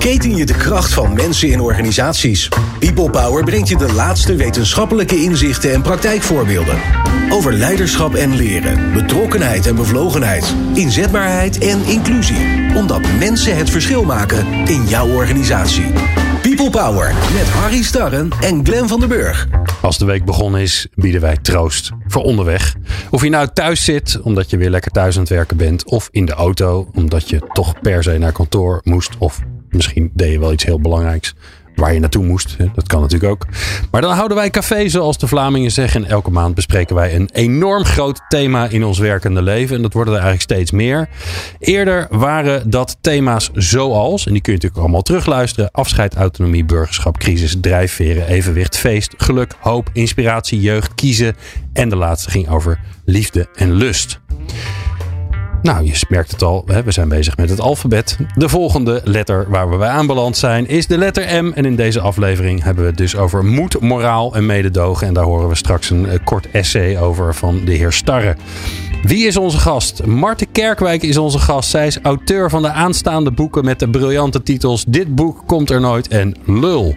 ontketen je de kracht van mensen in organisaties. People Power brengt je de laatste wetenschappelijke inzichten en praktijkvoorbeelden. Over leiderschap en leren, betrokkenheid en bevlogenheid, inzetbaarheid en inclusie. Omdat mensen het verschil maken in jouw organisatie. People Power met Harry Starren en Glenn van den Burg. Als de week begonnen is, bieden wij troost voor onderweg. Of je nou thuis zit, omdat je weer lekker thuis aan het werken bent. Of in de auto, omdat je toch per se naar kantoor moest. Of misschien deed je wel iets heel belangrijks waar je naartoe moest. Dat kan natuurlijk ook. Maar dan houden wij café, zoals de Vlamingen zeggen. En elke maand bespreken wij een enorm groot thema in ons werkende leven. En dat worden er eigenlijk steeds meer. Eerder waren dat thema's zoals, en die kun je natuurlijk allemaal terugluisteren: afscheid, autonomie, burgerschap, crisis, drijfveren, evenwicht, feest, geluk, hoop, inspiratie, jeugd, kiezen. En de laatste ging over liefde en lust. Nou, je merkt het al, we zijn bezig met het alfabet. De volgende letter waar we bij aanbeland zijn is de letter M. En in deze aflevering hebben we het dus over moed, moraal en mededogen. En daar horen we straks een eh, kort essay over van de heer Starre. Wie is onze gast? Marten Kerkwijk is onze gast. Zij is auteur van de aanstaande boeken met de briljante titels Dit boek komt er nooit en Lul.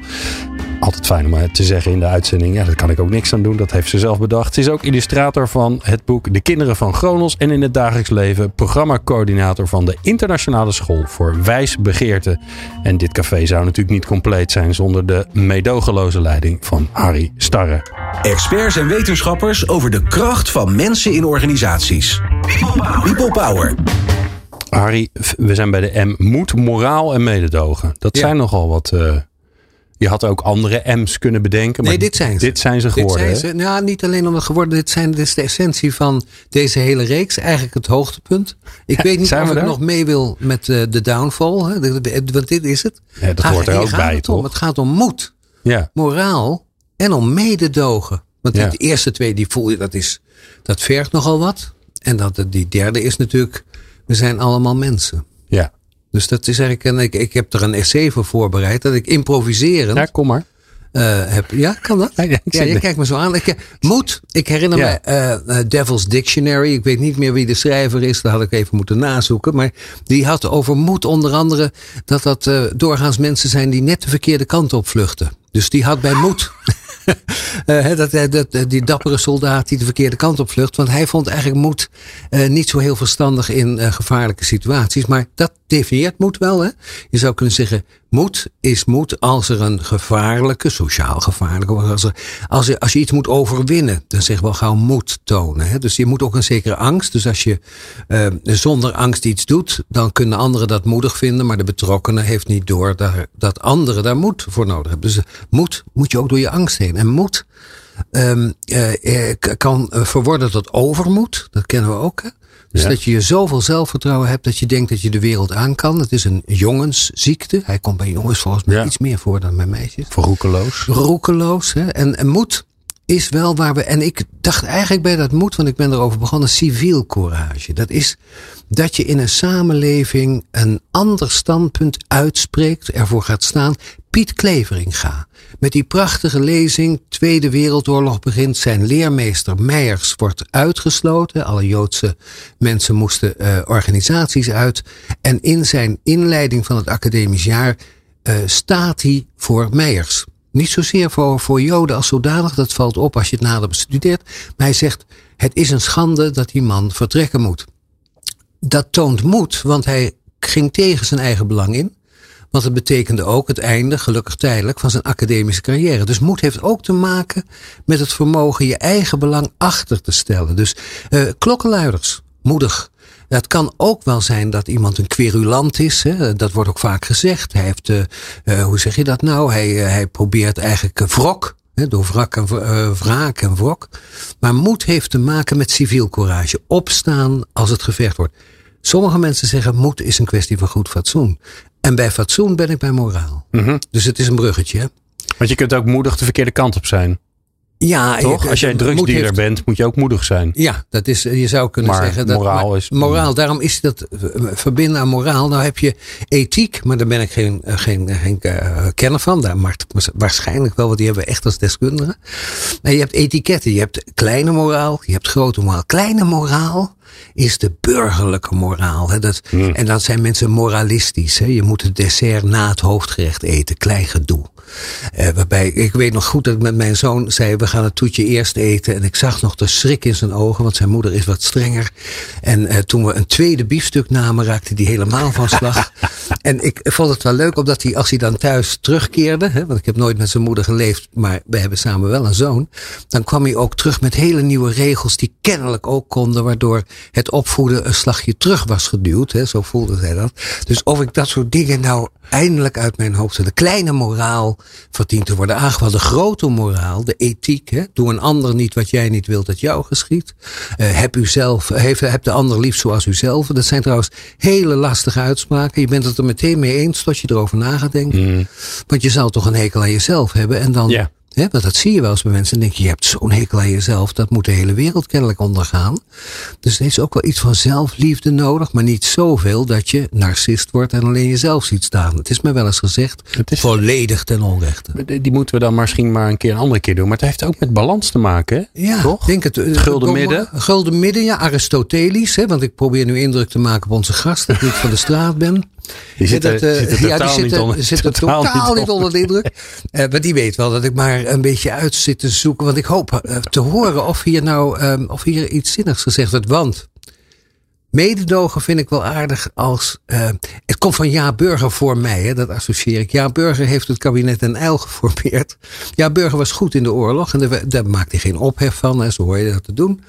Altijd fijn om te zeggen in de uitzending. Ja, daar kan ik ook niks aan doen. Dat heeft ze zelf bedacht. Ze is ook illustrator van het boek De Kinderen van Gronos. En in het dagelijks leven programmacoördinator van de Internationale School voor Wijsbegeerte. En dit café zou natuurlijk niet compleet zijn zonder de meedogenloze leiding van Harry Starre. Experts en wetenschappers over de kracht van mensen in organisaties. People Power. Harry, we zijn bij de M. Moed, moraal en mededogen. Dat zijn nogal wat... Uh, je had ook andere M's kunnen bedenken. Maar nee, dit zijn ze. Dit zijn ze geworden. Dit zijn ze. Nou, niet alleen om het geworden. Dit, zijn, dit is de essentie van deze hele reeks. Eigenlijk het hoogtepunt. Ik weet niet of ik nog mee wil met uh, de downfall. Hè? Want dit is het. Ja, dat hoort er ook bij, het toch? Om. Het gaat om moed. Ja. Moraal en om mededogen. Want ja. de eerste twee, die voel je, dat, is, dat vergt nogal wat. En dat, die derde is natuurlijk, we zijn allemaal mensen. Ja. Dus dat is eigenlijk, en ik, ik heb er een essay voor voorbereid, dat ik improviserend. Ja, kom maar. Uh, heb, ja, kan dat? Ja, ja je kijkt me zo aan. Ik, moed, ik herinner ja. me uh, Devil's Dictionary. Ik weet niet meer wie de schrijver is. Dat had ik even moeten nazoeken. Maar die had over moed onder andere dat dat uh, doorgaans mensen zijn die net de verkeerde kant op vluchten. Dus die had bij moed. uh, dat, dat, die dappere soldaat die de verkeerde kant op vlucht. Want hij vond eigenlijk moed niet zo heel verstandig in gevaarlijke situaties. Maar dat definieert moed wel. Hè? Je zou kunnen zeggen, moed is moed als er een gevaarlijke, sociaal gevaarlijke, als, er, als, je, als je iets moet overwinnen, dan zeggen we wel gauw moed tonen. Hè? Dus je moet ook een zekere angst. Dus als je zonder angst iets doet, dan kunnen anderen dat moedig vinden. Maar de betrokkenen heeft niet door dat, dat anderen daar moed voor nodig hebben. Dus moed moet je ook door je angst heen. En moed um, uh, kan verworden tot overmoed. Dat kennen we ook. Hè? Dus ja. dat je zoveel zelfvertrouwen hebt dat je denkt dat je de wereld aan kan. Het is een jongensziekte. Hij komt bij jongens volgens mij ja. iets meer voor dan bij meisjes. Verroekeloos. Roekeloos. Hè? En, en moed is wel waar we. En ik dacht eigenlijk bij dat moed, want ik ben erover begonnen, civiel courage. Dat is dat je in een samenleving een ander standpunt uitspreekt, ervoor gaat staan. Piet Kleveringa. Met die prachtige lezing, Tweede Wereldoorlog begint, zijn leermeester Meijers wordt uitgesloten. Alle Joodse mensen moesten uh, organisaties uit. En in zijn inleiding van het academisch jaar uh, staat hij voor Meijers. Niet zozeer voor, voor Joden als zodanig, dat valt op als je het nader bestudeert. Maar hij zegt, het is een schande dat die man vertrekken moet. Dat toont moed, want hij ging tegen zijn eigen belang in. Want het betekende ook het einde, gelukkig tijdelijk, van zijn academische carrière. Dus moed heeft ook te maken met het vermogen je eigen belang achter te stellen. Dus uh, klokkenluiders, moedig. Het kan ook wel zijn dat iemand een querulant is. Hè? Dat wordt ook vaak gezegd. Hij heeft, uh, uh, hoe zeg je dat nou? Hij, hij probeert eigenlijk wrok. Door wrak en, wraak en wrok. Maar moed heeft te maken met civiel courage. Opstaan als het gevecht wordt. Sommige mensen zeggen moed is een kwestie van goed fatsoen. En bij fatsoen ben ik bij moraal. Mm -hmm. Dus het is een bruggetje. Want je kunt ook moedig de verkeerde kant op zijn. Ja, Toch? je- Als jij moed drugsdealer heeft- bent, moet je ook moedig zijn. Ja, dat is, je zou kunnen Maar zeggen dat moraal maar is- moraal. Daarom is dat eh, verbinden aan moraal. Nou heb je ethiek, maar daar ben ik geen, eh, geen, geen eh, kenner van. Daar mag ik waarschijnlijk wel, want die hebben we echt als deskundigen. Maar je hebt etiketten. Je hebt kleine moraal, je hebt grote moraal. Kleine moraal is de burgerlijke moraal. Hè? Dat, En dan zijn mensen moralistisch. Hè? Je moet het dessert na het hoofdgerecht eten. Klein gedoe. Eh, waarbij, ik weet nog goed dat ik met mijn zoon zei, we gaan het toetje eerst eten. En ik zag nog de schrik in zijn ogen, want zijn moeder is wat strenger. En eh, toen we een tweede biefstuk namen, raakte hij helemaal van slag. en ik vond het wel leuk, omdat hij, als hij dan thuis terugkeerde, hè, want ik heb nooit met zijn moeder geleefd, maar we hebben samen wel een zoon. Dan kwam hij ook terug met hele nieuwe regels die kennelijk ook konden, waardoor het opvoeden een slagje terug was geduwd. Hè, zo voelde zij dat. Dus of ik dat soort dingen nou eindelijk uit mijn hoofd zet. De kleine moraal verdient te worden aangevallen. De grote moraal, de ethiek. Hè? Doe een ander niet wat jij niet wilt dat jou geschiet. Eh, heb, u zelf, heeft, heb de ander lief zoals u zelf. Dat zijn trouwens hele lastige uitspraken. Je bent het er meteen mee eens tot je erover na gaat denken. Want je zou toch een hekel aan jezelf hebben. En dan. Want dat zie je wel eens bij mensen. Dan denk je, je hebt zo'n hekel aan jezelf. Dat moet de hele wereld kennelijk ondergaan. Dus er is ook wel iets van zelfliefde nodig. Maar niet zoveel dat je narcist wordt en alleen jezelf ziet staan. Het is mij wel eens gezegd. Het is- Volledig ten onrechte. Die moeten we dan misschien maar een keer een andere keer doen. Maar het heeft ook met balans te maken. hè? Ja, Toch? Denk het, Het gulden midden. Gulden midden, ja, Aristotelisch. Hè, want ik probeer nu indruk te maken op onze gast. Dat ik niet van de straat ben. Die zit er, eh, zit er ja, die totaal zit niet onder. zit er totaal, niet onder de indruk. Eh, maar die weet wel dat ik maar een beetje uit zit te zoeken. Want ik hoop eh, te horen of hier nou ehm, of hier iets zinnigs gezegd wordt. Want mededogen vind ik wel aardig als. eh, het komt van Ja Burger voor mij, hè, dat associeer ik. Ja Burger heeft het kabinet een uil geformeerd. Ja Burger was goed in de oorlog en daar, daar maakte hij geen ophef van. Hè, zo hoor je dat te doen.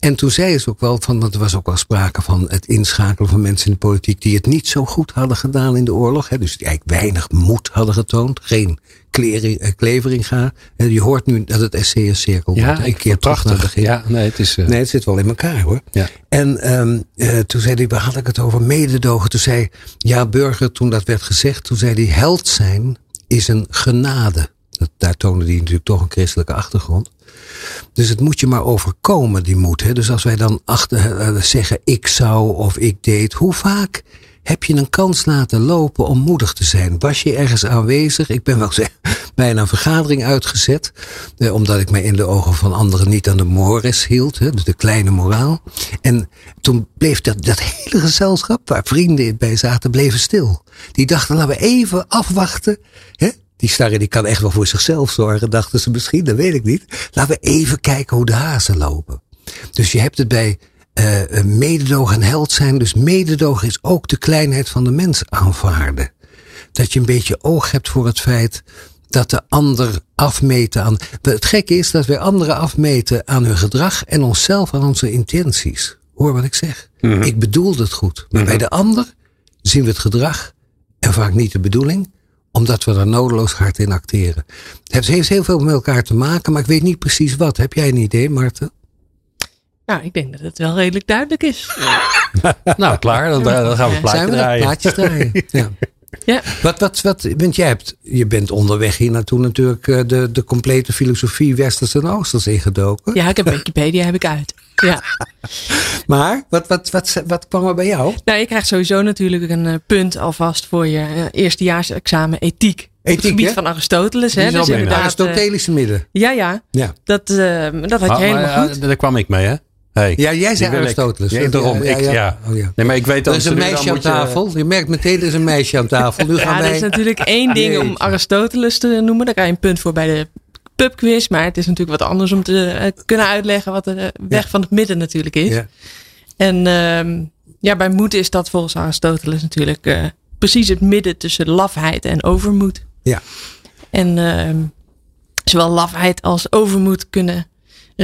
En toen zei ze ook wel van, want er was ook wel sprake van het inschakelen van mensen in de politiek die het niet zo goed hadden gedaan in de oorlog. Hè, dus die eigenlijk weinig moed hadden getoond. Geen klering, eh, kleveringa. Hè, Je hoort nu dat het SCS-cirkel wordt. Ja, hè, ik keer prachtig. Ja, nee, het is. eh, Nee, het zit wel in elkaar hoor. Ja. En ehm, eh, toen zei hij, waar had ik het over? Mededogen. Toen zei ja, burger, toen dat werd gezegd, toen zei hij, held zijn is een genade. Dat, daar toonde hij natuurlijk toch een christelijke achtergrond. Dus het moet je maar overkomen, die moed. Hè? Dus als wij dan achter, eh, zeggen, ik zou of ik deed, hoe vaak heb je een kans laten lopen om moedig te zijn? Was je ergens aanwezig? Ik ben wel eens bijna een vergadering uitgezet, eh, omdat ik mij in de ogen van anderen niet aan de mores hield, hè? dus de kleine moraal. En toen bleef dat, hele gezelschap, waar vrienden bij zaten, bleven stil. Die dachten, laten we even afwachten. Hè? Die starre die kan echt wel voor zichzelf zorgen, dachten ze misschien, dat weet ik niet. Laten we even kijken hoe de hazen lopen. Dus je hebt het bij eh, mededogen en held zijn. Dus mededogen is ook de kleinheid van de mens aanvaarden. Dat je een beetje oog hebt voor het feit dat de ander afmeten aan. Het gekke is dat wij anderen afmeten aan hun gedrag en onszelf aan onze intenties. Hoor wat ik zeg. Ik bedoel het goed. Maar bij de ander zien we het gedrag en vaak niet de bedoeling omdat we er nodeloos hard in acteren. Het heeft heel veel met elkaar te maken, maar ik weet niet precies wat. Heb jij een idee, Marten? Nou, ik denk dat het wel redelijk duidelijk is. Nou, klaar. Dan, dan gaan we plaatje er? draaien. Plaatjes draaien. ja. Ja. Wat, wat, wat, want jij hebt, je bent onderweg hier naartoe natuurlijk eh, de, de complete filosofie Westers en Oosters ingedoken. Ja, ik heb Wikipedia heb ik uit. Ja. Maar, wat, wat, wat, wat kwam er bij jou? Nou, je krijgt sowieso natuurlijk een eh, punt alvast voor je eh, eerstejaarsexamen ethiek. Op het Ethiek, gebied hè? van Aristoteles. Hè? is Dus inderdaad, eh, Aristotelische midden. ja, ja. Ja. Dat, eh, dat had Maar- je helemaal maar, goed. eh, daar kwam ik mee, hè? Hey, Ja, jij zei ik. Aristoteles. Ja, daarom. Ja, ik, ja. ja. Oh, ja. Nee, maar ik weet dat Er is een meisje aan tafel. Je merkt meteen, er is een meisje aan tafel. Nu gaan Ja, wij... er is natuurlijk één ding om. Aristoteles te noemen. Daar krijg je een punt voor bij de pubquiz. Maar het is natuurlijk wat anders om te eh, kunnen uitleggen wat de eh, weg Ja. van het midden natuurlijk is. Ja. En ehm, ja, bij moed is dat volgens Aristoteles natuurlijk eh, precies het midden tussen lafheid en overmoed. Ja. En ehm, zowel lafheid als overmoed kunnen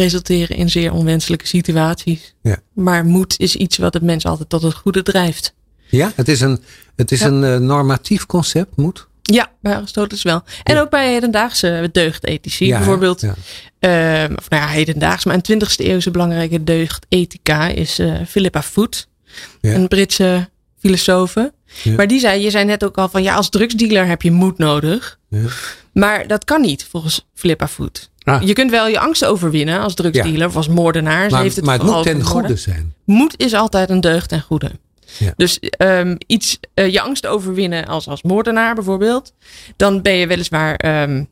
resulteren in zeer onwenselijke situaties. Ja. Maar moed is iets wat het mens altijd tot het goede drijft. Ja, het is een, het is Ja. een eh, normatief concept, moet. Ja, bij Aristoteles wel. En Ja. ook bij hedendaagse deugdethici. Ja, Bijvoorbeeld, ja. ehm, of nou ja, hedendaags, maar een 20e eeuwse belangrijke deugdethica is eh, Philippa Foot. Een Britse filosofe. Maar die zei, je zei net ook al van ja, als drugsdealer heb je moed nodig. Maar dat kan niet volgens Philippa Foot. Ah. Je kunt wel je angst overwinnen als drugsdealer of als moordenaar. Maar, heeft het maar moet ten goede zijn. Moed is altijd een deugd ten goede. Ja. Dus ehm, iets, eh, je angst overwinnen als, als moordenaar bijvoorbeeld. Dan ben je weliswaar. ehm,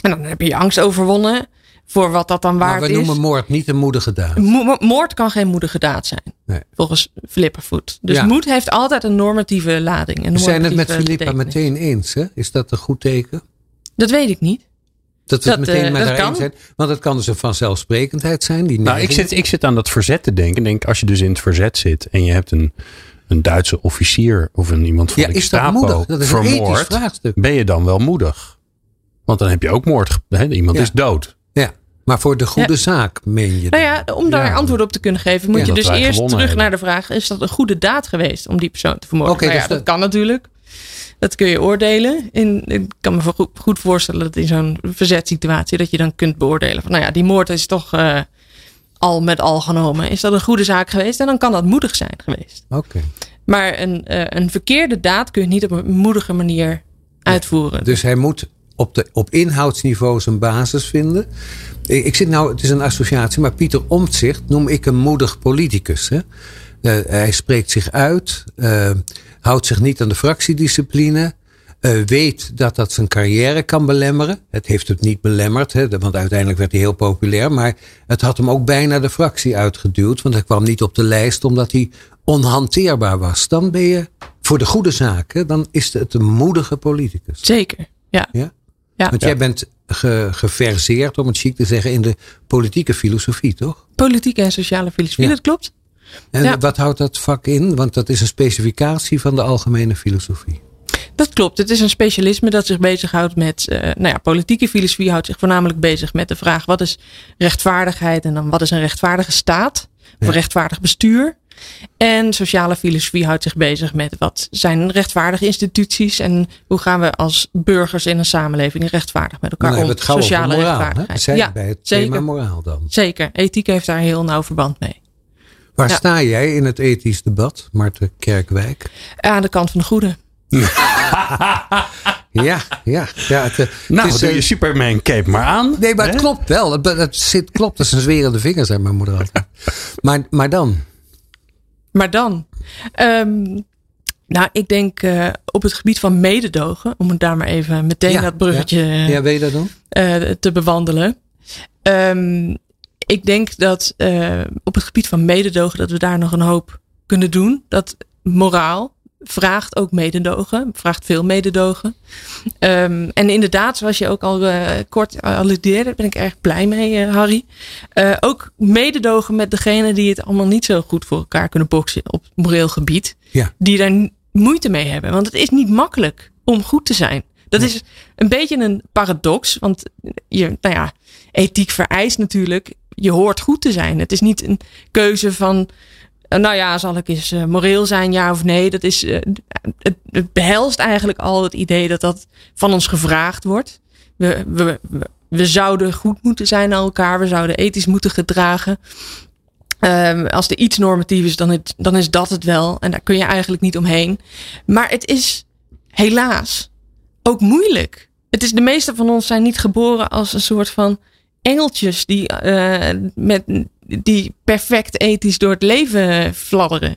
en dan heb je je angst overwonnen. Voor wat dat dan Maar waard we is. noemen moord niet een moedige daad. Mo- mo- moord kan geen moedige daad zijn. Nee. Volgens Flipperfoot. Dus Ja. moed heeft altijd een normatieve lading. Een We zijn het met normatieve betekenis. meteen eens. Hè? Is dat een goed teken? Dat weet ik niet. Dat we het Dat, meteen eh, met dat haar kan. eens zijn. Want het kan dus een vanzelfsprekendheid zijn. Die Nou, ik zit, ik zit aan dat verzet te denken. Ik Denk, als je dus in het verzet zit en je hebt een, een Duitse officier of een iemand van ja, de dat Gestapo? Dat is een ethisch vermoord, vraagstuk. ben je dan wel moedig? Want dan heb je ook moord. Hè? Iemand Ja. is dood. Ja, maar voor de goede Ja. zaak meen je Nou dat? ja, om daar Ja. antwoord op te kunnen geven, moet Ja, je dat dus eerst terug hebben. naar de vraag: is dat een goede daad geweest om die persoon te vermoorden? Oké, nou ja, dus dat dat- kan natuurlijk. Dat kun je oordelen. In, ik kan me goed voorstellen dat in zo'n verzetssituatie dat je dan kunt beoordelen van, nou ja, die moord is toch eh, al met al genomen. Is dat een goede zaak geweest? En dan kan dat moedig zijn geweest. Oké. Maar een, eh, een verkeerde daad kun je niet op een moedige manier uitvoeren. Dus hij moet op, de, op inhoudsniveau zijn basis vinden. Ik, ik zit nou, het is een associatie, maar Pieter Omtzigt noem ik een moedig politicus. Hè? Eh, hij spreekt zich uit, eh, houdt zich niet aan de fractiediscipline. eh, weet dat dat zijn carrière kan belemmeren. Het heeft het niet belemmerd, hè, want uiteindelijk werd hij heel populair. Maar het had hem ook bijna de fractie uitgeduwd. Want hij kwam niet op de lijst omdat hij onhanteerbaar was. Dan ben je voor de goede zaken, dan is het een moedige politicus. Zeker, ja. Ja? Ja. Want jij bent ge, geverseerd, om het chic te zeggen, in de politieke filosofie, toch? Politieke en sociale filosofie, Ja. dat klopt. En Ja. wat houdt dat vak in? Want dat is een specificatie van de algemene filosofie. Dat klopt. Het is een specialisme dat zich bezighoudt met. eh, nou ja, politieke filosofie houdt zich voornamelijk bezig met de vraag: wat is rechtvaardigheid en dan wat is een rechtvaardige staat? Of Ja. rechtvaardig bestuur? En sociale filosofie houdt zich bezig met wat zijn rechtvaardige instituties en hoe gaan we als burgers in een samenleving rechtvaardig met elkaar Dan om. Sociale moraal. Rechtvaardigheid. Zijn ja, bij het zeker. thema moraal dan. Zeker. Ethiek heeft daar heel nauw verband mee. Waar Ja. sta jij in het ethisch debat, Marten Kerkwijk? Aan de kant van de goede. Ja, ja. ja het, eh, Nou, het is, doe eh, je Superman cape maar aan. Nee, maar het klopt wel. Het, het zit, klopt, dat is een zwerende vinger, zei mijn moeder altijd. Maar, maar dan? Maar dan. ehm, nou, ik denk eh, op het gebied van mededogen, om het daar maar even meteen Ja, dat bruggetje Ja, weet je dat dan? eh, te bewandelen. Ehm, ik denk dat eh, op het gebied van mededogen dat we daar nog een hoop kunnen doen. Dat moraal vraagt ook mededogen, vraagt veel mededogen. Ehm, en inderdaad, zoals je ook al eh, kort alludeerde, daar ben ik erg blij mee, eh, Harry. Ook mededogen met degenen die het allemaal niet zo goed voor elkaar kunnen boksen op moreel gebied. Ja. Die daar moeite mee hebben. Want het is niet makkelijk om goed te zijn. Dat is een beetje een paradox. Want je, nou ja, ethiek vereist natuurlijk, je hoort goed te zijn. Het is niet een keuze van, eh, nou ja, zal ik eens eh, moreel zijn, ja of nee. Dat is, eh, het, behelst eigenlijk al het idee dat dat van ons gevraagd wordt. We, we, we, we zouden goed moeten zijn aan elkaar. We zouden ethisch moeten gedragen. Ehm, als er iets normatief is, dan, het, dan is dat het wel. En daar kun je eigenlijk niet omheen. Maar het is helaas ook moeilijk. Het is, de meeste van ons zijn niet geboren als een soort van engeltjes die, eh, met, die perfect ethisch door het leven fladderen.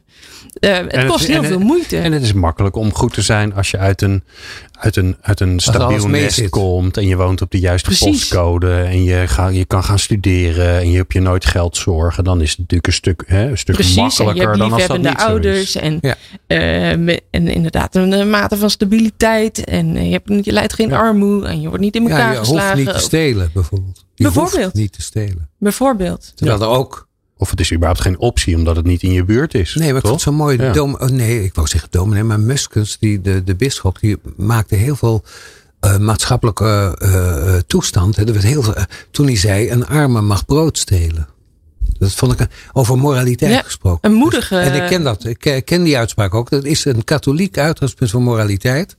Eh, het het- kost heel het- veel moeite. En het is makkelijk om goed te zijn als je uit een, uit een, uit een stabiel nest zit. komt. En je woont op de juiste Precies. postcode. En je, ga, je kan gaan studeren. En je hebt je nooit geld zorgen. Dan is het natuurlijk een stuk, hè, een stuk Precies, je makkelijker hebt dan als dat niet zo ouders is. en, Ja. eh, en inderdaad een eh, mate van stabiliteit. En je, hebt, je leidt geen Ja. armoede en je wordt niet in elkaar Ja, je hoeft geslagen. niet te stelen, bijvoorbeeld. Je Bijvoorbeeld. hoeft niet te stelen. Bijvoorbeeld. Terwijl er ook... Of het is überhaupt geen optie omdat het niet in je buurt is. Nee, maar ik toch? vond het zo mooi. Ja. Dom, oh nee, ik wou zeggen dominee, maar Muskens, die, de, de bisschop, die maakte heel veel eh, maatschappelijke eh, eh, toestand. Hè. Er werd heel veel, toen hij zei, een arme mag brood stelen. Dat vond ik een- over moraliteit Ja, gesproken. een moedige- Dus- en ik ken dat. Ik ken die uitspraak ook. Dat is een katholiek uitgangspunt van moraliteit.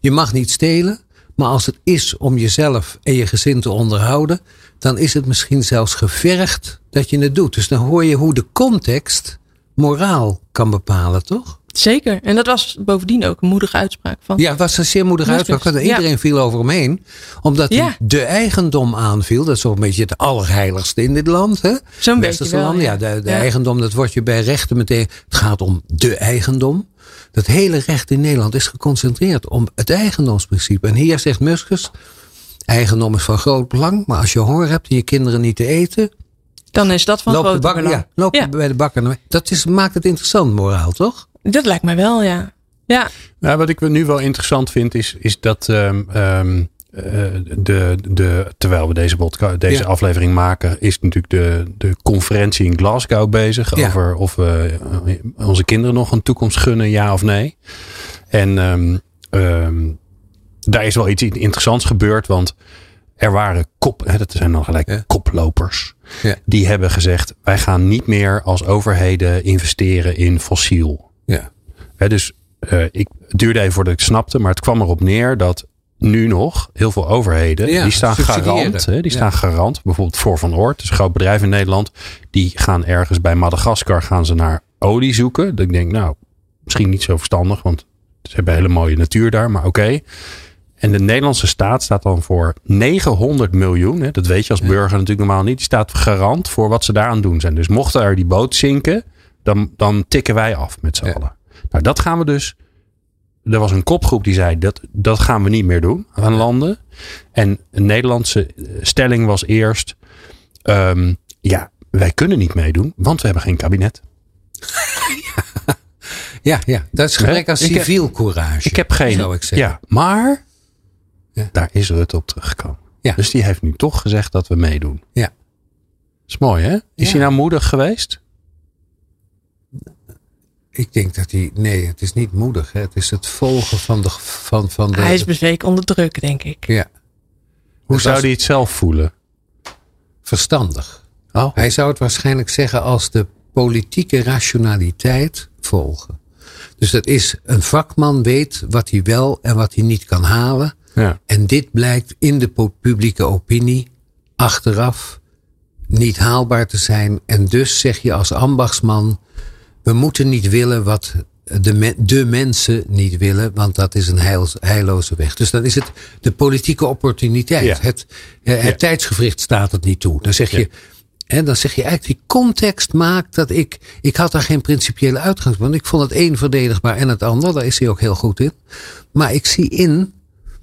Je mag niet stelen. Maar als het is om jezelf en je gezin te onderhouden, dan is het misschien zelfs gevergd dat je het doet. Dus dan hoor je hoe de context moraal kan bepalen, toch? Zeker. En dat was bovendien ook een moedige uitspraak van. Ja, het was een zeer moedige uitspraak. want Iedereen Ja. viel over hem heen. Omdat Ja. hij de eigendom aanviel. Dat is een beetje het allerheiligste in dit land. Hè? Zo'n beetje wel. landen. Ja, de, de Ja. eigendom, dat wordt je bij rechten meteen. Het gaat om de eigendom. Dat hele recht in Nederland is geconcentreerd om het eigendomsprincipe. En hier zegt Muskus. Eigendom is van groot belang. Maar als je honger hebt en je kinderen niet te eten. Dan is dat van bakker, belang. ja, loop Ja. bij de bakker. Dat is, maakt het interessant, moraal, toch? Dat lijkt mij wel, ja. Ja, Nou, wat ik nu wel interessant vind, is, is dat ehm, ehm, eh, de, de, terwijl we deze, deze Ja. aflevering maken, is natuurlijk de, de conferentie in Glasgow bezig. Ja. Over of we eh, onze kinderen nog een toekomst gunnen, ja of nee. En ehm, ehm, daar is wel iets interessants gebeurd, want er waren kop, hè, dat zijn dan gelijk Ja. koplopers. Ja. Die hebben gezegd, wij gaan niet meer als overheden investeren in fossiel. Ja. Hè, dus eh, ik, het duurde even voordat ik snapte, maar het kwam erop neer dat nu nog heel veel overheden, Ja, die staan garant. Hè, die staan garant. Bijvoorbeeld voor Van Oort, dus een groot bedrijf in Nederland. Die gaan ergens bij Madagaskar gaan ze naar olie zoeken. Dat ik denk, nou, misschien niet zo verstandig, want ze hebben hele mooie natuur daar, maar oké. En de Nederlandse staat staat dan voor 900 miljoen. Hè, dat weet je als burger natuurlijk normaal niet. Die staat garant voor wat ze daar aan het doen zijn. Dus mocht er die boot zinken, dan, dan tikken wij af met z'n Ja. allen. Nou, dat gaan we dus. Er was een kopgroep die zei dat dat gaan we niet meer doen aan landen. En een Nederlandse eh, stelling was eerst: ehm, ja, wij kunnen niet meedoen, want we hebben geen kabinet. Ja, ja, dat is gebrek aan civiel courage. Ik heb geen. Zou ik zeggen. Ja, maar Ja. daar is Rutte op teruggekomen. Ja. Dus die heeft nu toch gezegd dat we meedoen. Ja. is mooi, hè? Is Ja. hij nou moedig geweest? Ik denk dat hij. Nee, het is niet moedig. Hè. Het is het volgen van de. Van, van de hij is bezweken onder druk, denk ik. ja, Hoe Het zou was- hij het zelf voelen? verstandig. Oh, Hij zou het waarschijnlijk zeggen als de politieke rationaliteit volgen. Dus dat is een vakman weet wat hij wel en wat hij niet kan halen. Ja. En dit blijkt in de pu- publieke opinie achteraf niet haalbaar te zijn. En dus zeg je als ambachtsman, we moeten niet willen wat de, me- de mensen niet willen, want dat is een heilloze weg. Dus dan is het de politieke opportuniteit. Ja. Het, eh, het Ja. tijdsgevricht staat het niet toe. Dan zeg je, dan zeg je eigenlijk die context maakt dat ik, ik had daar geen principiële uitgangspunt. Ik vond het een verdedigbaar en het ander, daar is hij ook heel goed in. Maar ik zie in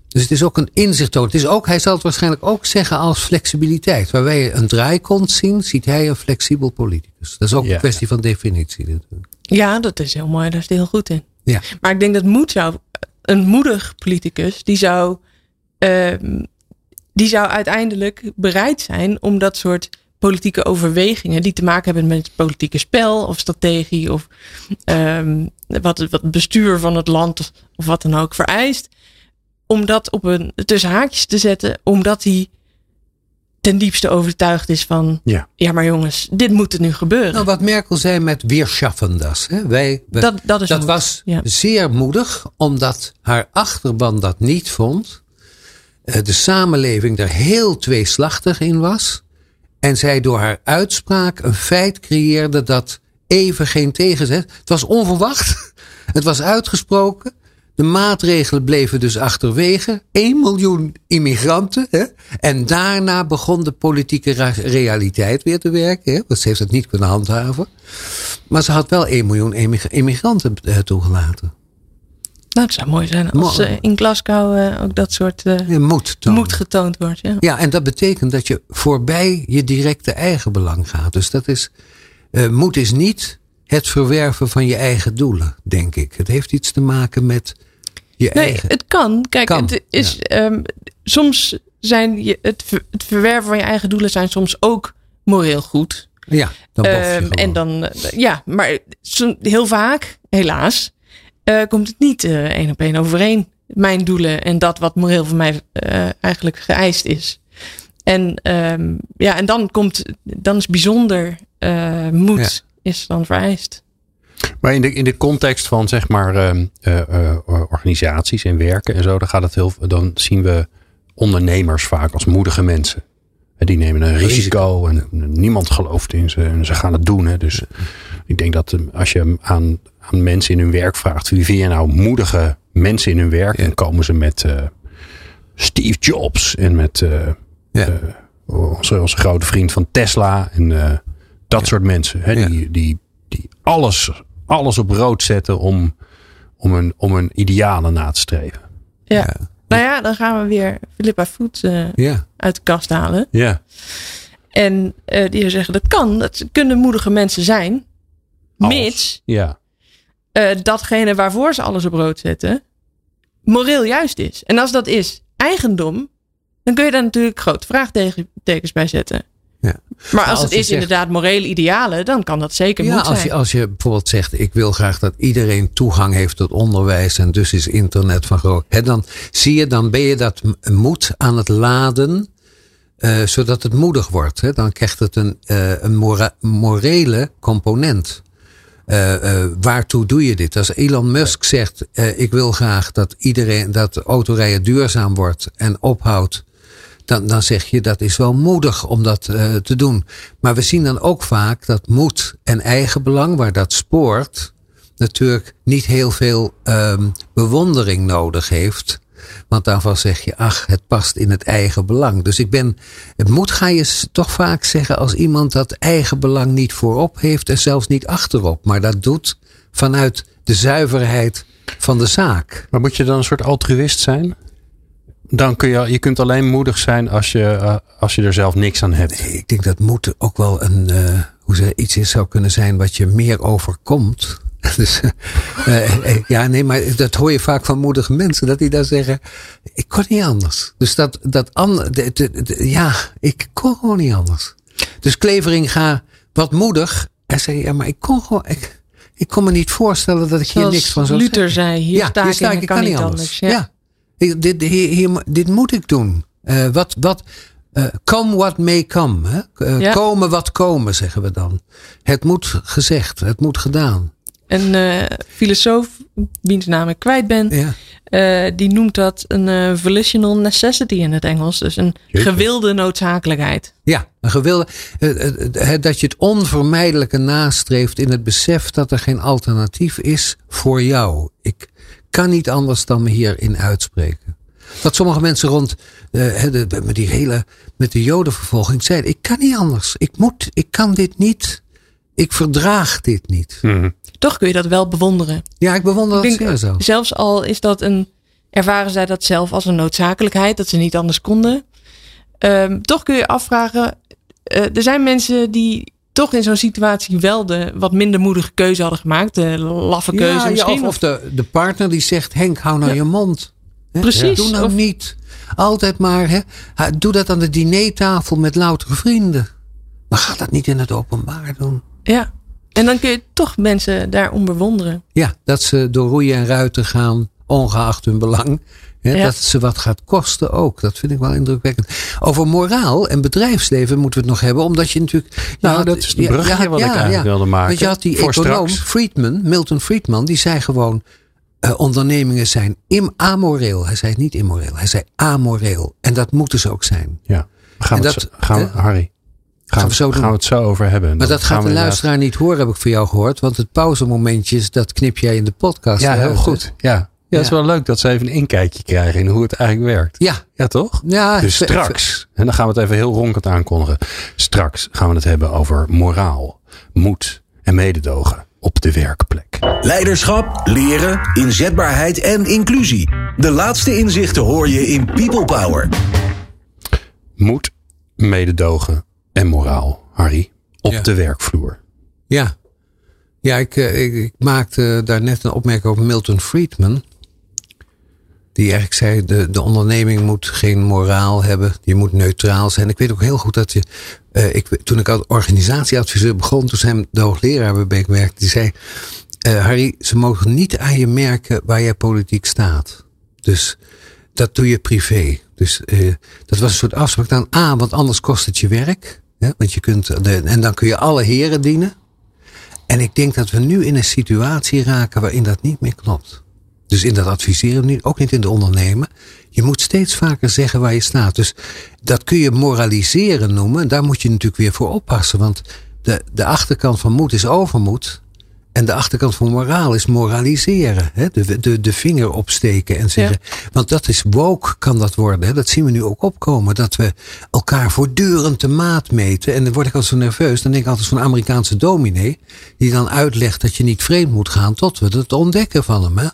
dus het is ook een inzicht. Het is ook, hij zal het waarschijnlijk ook zeggen als flexibiliteit. Waar wij een draaikont zien, ziet hij een flexibel politicus. Dat is ook Ja. een kwestie van definitie. natuurlijk. Ja, dat is heel mooi. Daar is hij heel goed in. Ja. Maar ik denk dat moed zou, een moedig politicus, die zou, ehm, die zou uiteindelijk bereid zijn om dat soort politieke overwegingen die te maken hebben met het politieke spel of strategie of ehm, wat, het- wat het bestuur van het land of, of wat dan ook vereist, om dat op een tussen haakjes te zetten, omdat hij ten diepste overtuigd is van, Ja. ja maar jongens, dit moet er nu gebeuren. Nou, wat Merkel zei met weer schaffen das. Hè? Wij, we- dat, dat is dat moed. was Ja. zeer moedig, omdat haar achterban dat niet vond. Eh, De samenleving er heel tweeslachtig in was. En zij door haar uitspraak een feit creëerde dat even geen tegenzet. Het was onverwacht. Het was uitgesproken. De maatregelen bleven dus achterwege. 1 miljoen immigranten. Hè? En daarna begon de politieke realiteit weer te werken. Hè? Want ze heeft het niet kunnen handhaven. Maar ze had wel 1 miljoen immig- immigranten eh, toegelaten. Nou, het zou mooi zijn als eh, in Glasgow eh, ook dat soort moet tonen. moed getoond wordt. Ja. Ja, en dat betekent dat je voorbij je directe eigen belang gaat. Dus dat is, moed is niet het verwerven van je eigen doelen, denk ik. Het heeft iets te maken met je Nee, eigen. het kan. Kijk, Kan, het is ehm, soms zijn je, het, het verwerven van je eigen doelen zijn soms ook moreel goed. Ja, dan Ehm, en dan, eh, ja, maar heel vaak, helaas, eh, komt het niet eh, één op één overeen. Mijn doelen en dat wat moreel van mij eigenlijk geëist is. En, ehm, ja, en dan komt, dan is bijzonder moed is dan vereist. Maar in de, in de context van zeg maar ehm, eh, eh, organisaties en werken en zo, dan gaat het heel, dan zien we ondernemers vaak als moedige mensen. En Die nemen een risico en niemand gelooft in ze en ze gaan het doen. Hè. Dus Ik denk dat eh, als je aan, aan mensen in hun werk vraagt, wie vind je nou moedige mensen in hun werk? Ja. Dan komen ze met eh, Steve Jobs en met eh, Ja. eh, onze, onze grote vriend van Tesla en eh, dat soort mensen. Hè, die, die, die alles, alles op rood zetten om, om, een, om een idealen na te streven. Ja. Nou ja, dan gaan we weer Philippa Foot eh, ja. uit de kast halen. Ja. En eh, die zeggen dat kan. Dat kunnen moedige mensen zijn. Als. Mits Ja. eh, datgene waarvoor ze alles op rood zetten, moreel juist is. En als dat is eigendom, dan kun je daar natuurlijk grote vraagtekens bij zetten. Ja. Maar als, als het is zegt- inderdaad morele idealen, dan kan dat zeker Ja, moet als zijn. je, als je bijvoorbeeld zegt, ik wil graag dat iedereen toegang heeft tot onderwijs en dus is internet van groot. Hè, dan zie je, dan ben je dat moed aan het laden, eh, zodat het moedig wordt. Hè. Dan krijgt het een, eh, een mora- morele component. Eh, eh, waartoe doe je dit? Als Elon Musk zegt, ik wil graag dat iedereen, dat autorijden duurzaam wordt en ophoudt dan, dan zeg je dat is wel moedig om dat eh, te doen. Maar we zien dan ook vaak dat moed en eigenbelang, waar dat spoort, natuurlijk niet heel veel ehm, bewondering nodig heeft. Want daarvan zeg je, ach, het past in het eigen belang. Dus ik ben, het moed ga je toch vaak zeggen als iemand dat eigen belang niet voorop heeft en zelfs niet achterop. Maar dat doet vanuit de zuiverheid van de zaak. Maar moet je dan een soort altruïst zijn? Dan kun je, je kunt alleen moedig zijn als je, eh, als je er zelf niks aan hebt. Ik denk dat moed ook wel een, eh, hoe ze, iets is zou kunnen zijn wat je meer overkomt. Dus, eh, ja, nee, maar dat hoor je vaak van moedige mensen, dat die dan zeggen: Ik kon niet anders. Dus dat, dat an, de- de- de- ja, ik kon gewoon niet anders. Dus Klevering ga wat moedig. En zei: Ja, maar ik kon gewoon, ik, ik kon me niet voorstellen dat ik hier niks van zou Luther zeggen. zei, hier sta ik kan niet anders. Ja. Ja, Ik- dit, hier, hier, dit moet ik doen. Eh, wat, wat, eh, come what may come. Hè? Eh, Ja. Komen wat komen, zeggen we dan. Het moet gezegd, het moet gedaan. Een filosoof, wiens naam ik kwijt ben, Ja. die noemt dat een volitional necessity in het Engels. Dus een Jeetje. gewilde noodzakelijkheid. Ja, een gewilde, dat je het onvermijdelijke nastreeft in het besef dat er geen alternatief is voor jou. Ik kan niet anders dan me hierin uitspreken. Dat sommige mensen rond eh, de, met die hele, met de jodenvervolging zeiden, ik kan niet anders. Ik moet, ik kan dit niet. Ik verdraag dit niet. Mhm. Toch kun je dat wel bewonderen. Ja, ik bewonder dat Ik denk, zeer zo. Zelfs al is dat een, ervaren zij dat zelf als een noodzakelijkheid, dat ze niet anders konden. Ehm, toch kun je afvragen, eh, er zijn mensen die toch in zo'n situatie wel de wat minder moedige keuze hadden gemaakt. De laffe keuze Ja, ja, misschien. of, of de, de partner die zegt, Henk, hou nou Ja. je mond. Hè? Precies, Doe nou of- niet. Altijd maar, hè. Doe dat aan de dinertafel met loutere vrienden. Maar ga dat niet in het openbaar doen. Ja. En dan kun je toch mensen daarom bewonderen. Ja, dat ze door roeien en ruiten gaan, ongeacht hun belang. Ja. Dat het ze wat gaat kosten ook. Dat vind ik wel indrukwekkend. Over moraal en bedrijfsleven moeten we het nog hebben. Omdat je natuurlijk... Nou, had- dat is de brugje je had- wat ik eigenlijk wilde maken. Want je had die Voor econoom, straks. Friedman, Milton Friedman, die zei gewoon... eh, ondernemingen zijn im amoreel. Hij zei niet immoreel, hij zei amoreel. En dat moeten ze ook zijn. Ja. Gaan we het dat- zo, gaan we? Harry. Gaan, we zo gaan we het zo over hebben. Maar dat gaan gaat de luisteraar niet horen, heb ik voor jou gehoord. Want het pauzemomentjes, dat knip jij in de podcast. Ja, heel eruit, hè? goed. Ja. Ja, het is wel leuk dat ze even een inkijkje krijgen in hoe het eigenlijk werkt. Ja, Ja, toch? ja. Dus straks, en dan gaan we het even heel ronkend aankondigen. Straks gaan we het hebben over moraal, moed en mededogen op de werkplek. Leiderschap, leren, inzetbaarheid en inclusie. De laatste inzichten hoor je in People Power. Moed, mededogen en moraal, Harry, op Ja. de werkvloer. Ja, ja ik, eh, ik, ik maakte daar net een opmerking over Milton Friedman. Die eigenlijk zei, de, de onderneming moet geen moraal hebben. Je moet neutraal zijn. Ik weet ook heel goed dat je... eh, ik, toen ik als organisatieadviseur begon, toen zijn de hoogleraar werkte, die zei... eh, Harry, ze mogen niet aan je merken waar jij politiek staat. Dus dat doe je privé. Dus eh, dat was een soort afspraak dan. A, want anders kost het je werk. Want je kunt de, en dan kun je alle heren dienen. En ik denk dat we nu in een situatie raken waarin dat niet meer klopt. Dus in dat adviseren ook niet in de ondernemen. Je moet steeds vaker zeggen waar je staat. Dus dat kun je moraliseren noemen. Daar moet je natuurlijk weer voor oppassen. Want de, de achterkant van moed is overmoed. En de achterkant van moraal is moraliseren. Hè? De, de, de vinger opsteken en zeggen. Want dat is woke, kan dat worden. Hè? Dat zien we nu ook opkomen. Dat we elkaar voortdurend de maat meten. En dan word ik altijd zo nerveus. Dan denk ik altijd van een Amerikaanse dominee. Die dan uitlegt dat je niet vreemd moet gaan. Tot we het ontdekken van hem. Hè?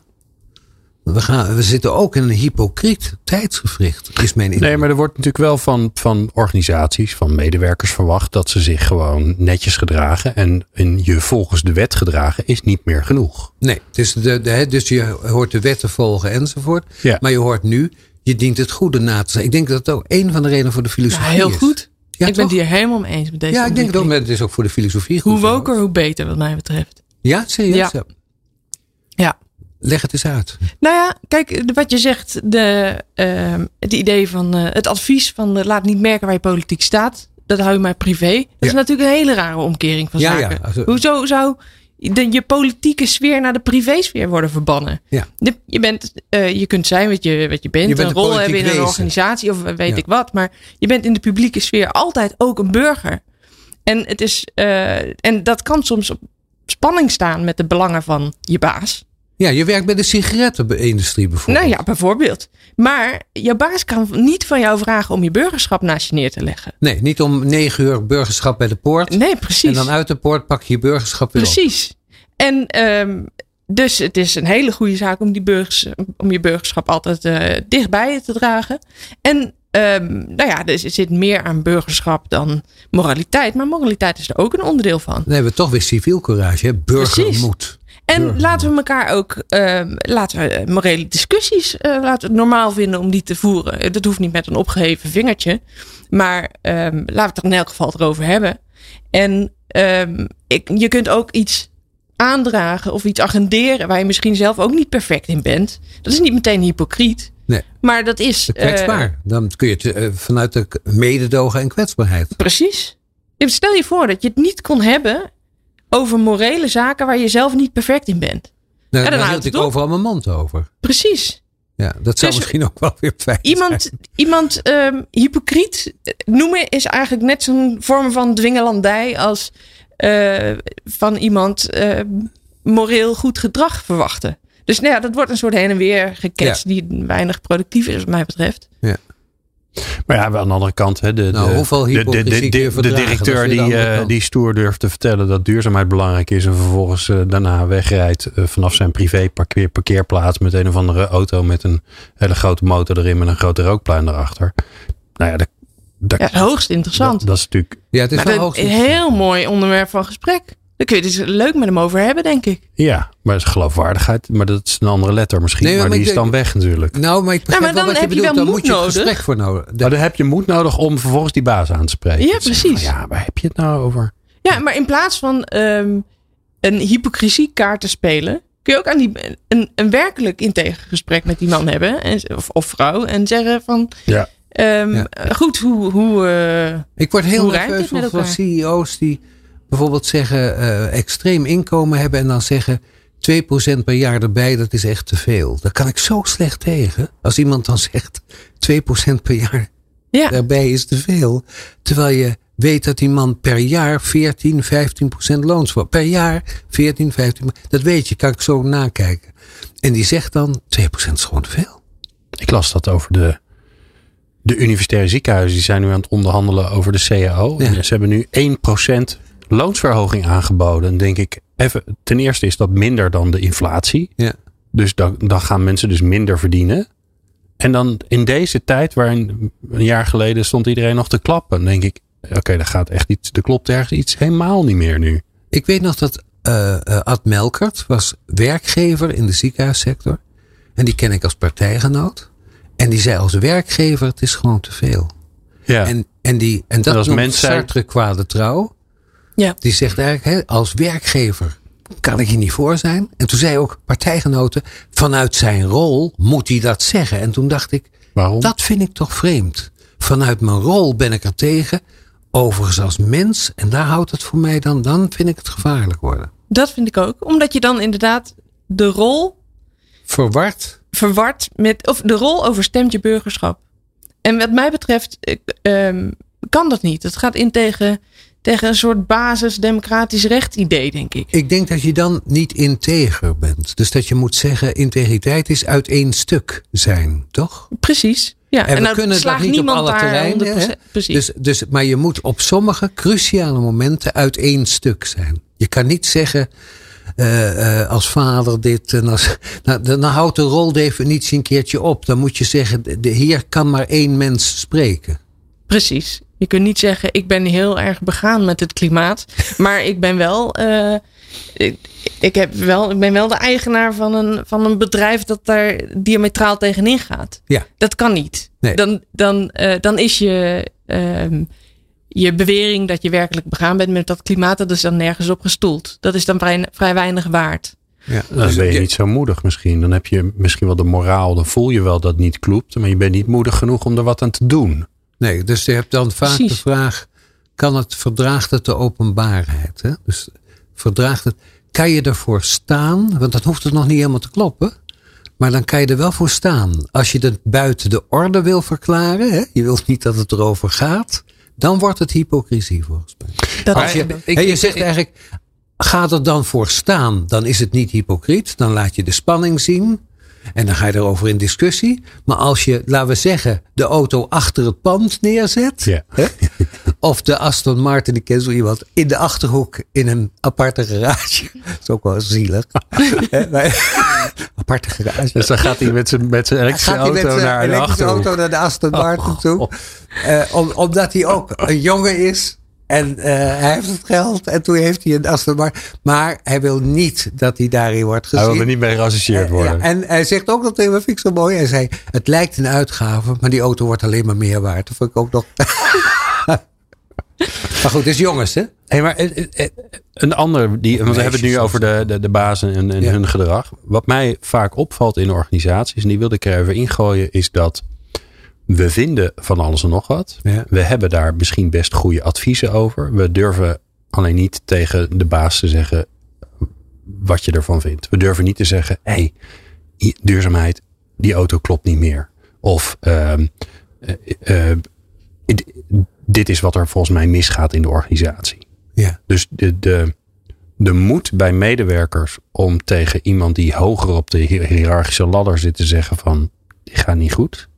We, gaan, we zitten ook in een hypocriet tijdsgevricht, is mijn Nee, maar er wordt natuurlijk wel van, van organisaties, van medewerkers verwacht dat ze zich gewoon netjes gedragen. En, en je volgens de wet gedragen is niet meer genoeg. Nee, dus, de, de, dus je hoort de wetten volgen enzovoort. Ja. Maar je hoort nu, je dient het goede na te zijn. Ik denk dat dat ook een van de redenen voor de filosofie Ja, heel is. goed. Ja, ik ben het hier helemaal mee eens met deze Ja, ik denk maar het is ook voor de filosofie goed. Hoe woker, hoe beter wat mij betreft. Ja, serieus? Ja. Ja. Leg het eens uit. Nou ja, kijk, wat je zegt, de, ehm, het idee van eh, het advies van eh, laat niet merken waar je politiek staat. Dat hou je maar privé. Dat is natuurlijk een hele rare omkering van Ja, zaken. Hoezo zou de, je politieke sfeer naar de privésfeer worden verbannen? Ja. De- je, bent, eh, je kunt zijn wat je, wat je bent, Je bent een rol hebben in een organisatie of weet ik wat. Maar je bent in de publieke sfeer altijd ook een burger. En, het is, en dat kan soms op spanning staan met de belangen van je baas. Ja, je werkt bij de sigarettenindustrie bijvoorbeeld. Nou ja, bijvoorbeeld. Maar jouw baas kan niet van jou vragen om je burgerschap naast je neer te leggen. Nee, niet om negen uur burgerschap bij de poort. Nee, precies. En dan uit de poort pak je je burgerschap weer op. Precies. En ehm, dus het is een hele goede zaak om, die burgers, om je burgerschap altijd eh, dichtbij je te dragen. En ehm, nou ja, er zit meer aan burgerschap dan moraliteit. Maar moraliteit is er ook een onderdeel van. Dan hebben we toch weer civielcourage, hè? burgermoed. En laten we elkaar ook, ehm, laten we eh, morele discussies, eh, laten we het normaal vinden om die te voeren. Eh, Dat hoeft niet met een opgeheven vingertje. Maar ehm, laten we het er in elk geval erover hebben. En ehm, ik, je kunt ook iets aandragen of iets agenderen waar je misschien zelf ook niet perfect in bent. Dat is niet meteen hypocriet. Nee. Maar dat is. Kwetsbaar. Dan kun je het vanuit de mededogen en kwetsbaarheid. precies. Stel je voor dat je het niet kon hebben over morele zaken waar je zelf niet perfect in bent. Nou, dan daar hield ik op. overal mijn mond over. Precies. Ja, dat zou Dus- misschien ook wel weer fijn zijn. Iemand, iemand ehm, hypocriet noemen is eigenlijk net zo'n vorm van dwingelandij als eh, van iemand eh, moreel goed gedrag verwachten. Dus nou ja, dat wordt een soort heen en weer geketst die weinig productief is wat mij betreft. Maar ja, aan de andere kant, hè, de, Nou, de, hoeveel de, de, de, directeur die, eh, die stoer durft te vertellen dat duurzaamheid belangrijk is. En vervolgens eh, daarna wegrijdt eh, vanaf zijn privé parkeer, parkeerplaats met een of andere auto met een hele grote motor erin met een grote rookpluim erachter. Nou ja, dat, dat, Ja, hoogst interessant. dat, dat is natuurlijk, Ja, het is een heel mooi onderwerp van gesprek. Daar kun je dus leuk met hem over hebben, denk ik. ja, maar het is geloofwaardigheid. Maar dat is een andere letter misschien. Nee, maar, maar die is dan weg natuurlijk. Nou, maar ik begrijp maar wel dan wat heb je bedoelt. wel Dan moed moet je het nodig. gesprek voor nodig. Maar dan heb je moed nodig om vervolgens die baas aan te spreken. Ja, precies. Ja, waar heb je het nou over? Ja, maar in plaats van ehm, een hypocrisiekaart te spelen, kun je ook aan die, een, een werkelijk integer gesprek met die man hebben, en, of, of vrouw, en zeggen van, Ja. ehm, Ja. goed, hoe, hoe eh, Ik word heel nerveus het van? CEO's die bijvoorbeeld zeggen eh, extreem inkomen hebben en dan zeggen 2% per jaar erbij, dat is echt te veel. Daar kan ik zo slecht tegen. Als iemand dan zegt 2% per jaar ja, daarbij is te veel. Terwijl je weet dat die man per jaar 14, 15% loons wordt. Per jaar 14, 15. Dat weet je, kan ik zo nakijken. En die zegt dan 2% is gewoon te veel. Ik las dat over de, de universitaire ziekenhuizen. Die zijn nu aan het onderhandelen over de CAO. Ja. En ze hebben nu 1% loonsverhoging aangeboden. Dan denk ik, even, ten eerste is dat minder dan de inflatie. Ja. Dus dan, dan gaan mensen dus minder verdienen. En dan in deze tijd, waarin een jaar geleden stond iedereen nog te klappen. Dan denk ik, oké, daar gaat echt iets, er klopt ergens iets helemaal niet meer nu. Ik weet nog dat eh eh, Ad Melkert was werkgever in de ziekenhuissector. En die ken ik als partijgenoot. En die zei als werkgever, het is gewoon te veel. Ja. En, en, die, en dat En als noemt mens zijn- Sartre kwade trouw. Ja. Die zegt eigenlijk, hè, als werkgever kan ik hier niet voor zijn. En toen zei ook partijgenoten, vanuit zijn rol moet hij dat zeggen. En toen dacht ik, Waarom? dat vind ik toch vreemd. Vanuit mijn rol ben ik er tegen. Overigens als mens, en daar houdt het voor mij dan, dan vind ik het gevaarlijk worden. dat vind ik ook. Omdat je dan inderdaad de rol Verward. verward met, of de rol overstemt je burgerschap. En wat mij betreft eh, ehm, kan dat niet. Het gaat in tegen, tegen een soort basis democratisch recht idee, denk ik. Ik denk dat je dan niet integer bent. Dus dat je moet zeggen, integriteit is uit één stuk zijn, toch? Precies. Ja, En, we nou kunnen dat niet op alle terreinen. 100%. hè? Precies. Dus, dus, maar je moet op sommige cruciale momenten uit één stuk zijn. Je kan niet zeggen eh, eh, als vader dit en als. Nou, dan dan houdt de roldefinitie een keertje op. Dan moet je zeggen, de, hier kan maar één mens spreken. Precies. Je kunt niet zeggen, ik ben heel erg begaan met het klimaat. Maar ik ben wel. eh, ik, ik, heb wel, ik ben wel de eigenaar van een, van een bedrijf dat daar diametraal tegenin gaat. Ja. Dat kan niet. Nee. Dan, dan, eh, dan is je, ehm, je bewering dat je werkelijk begaan bent met dat klimaat, dat is dan nergens op gestoeld. Dat is dan vrij, vrij weinig waard. Ja, Dan ben je niet zo moedig misschien. Dan heb je misschien wel de moraal. Dan voel je wel dat het niet klopt. Maar je bent niet moedig genoeg om er wat aan te doen. Nee, dus je hebt dan vaak Precies. de vraag: kan het, verdraagt het de openbaarheid? Hè? Dus verdraagt het, kan je ervoor staan? Want dan hoeft het nog niet helemaal te kloppen. Maar dan kan je er wel voor staan. Als je het buiten de orde wil verklaren, hè? je wilt niet dat het erover gaat, dan wordt het hypocrisie volgens mij. Dat Als je, ik- hè, je ik- zegt ik- eigenlijk, ga er dan voor staan, dan is het niet hypocriet. Dan laat je de spanning zien. En dan ga je erover in discussie. Maar als je, laten we zeggen, de auto achter het pand neerzet. Ja. Hè? Of de Aston Martin, ik ken zo iemand, in de achterhoek in een aparte garage. Dat is ook wel zielig. Aparte garage. Dus dan gaat hij met zijn, met zijn elektrische hij met auto zijn naar de elektrische auto naar de Aston Martin toe. Eh, om, omdat hij ook een jongen is. En eh, hij heeft het geld. En toen heeft hij een Aston Martin. Maar hij wil niet dat hij daarin wordt gezien. Hij wil er niet mee geassocieerd Eh, worden. ja, en hij zegt ook me, vind ik zo mooi. Hij zei, het lijkt een uitgave, maar die auto wordt alleen maar meer waard. Dat vond ik ook nog... maar goed, het is jongens, hè? Hey, maar eh, een ander, die, want we hebben het nu over de, de, de bazen en, en Ja. hun gedrag. Wat mij vaak opvalt in organisaties, en die wilde ik er even ingooien, is dat we vinden van alles en nog wat. Ja. We hebben daar misschien best goede adviezen over. We durven alleen niet tegen de baas te zeggen wat je ervan vindt. We durven niet te zeggen, hé, hey, duurzaamheid, die auto klopt niet meer. Of ehm, eh, eh, dit- is wat er volgens mij misgaat in de organisatie. Ja. Dus de, de, de moed bij medewerkers om tegen iemand die hoger op de hi- hiërarchische ladder zit te zeggen van, die gaat niet goed.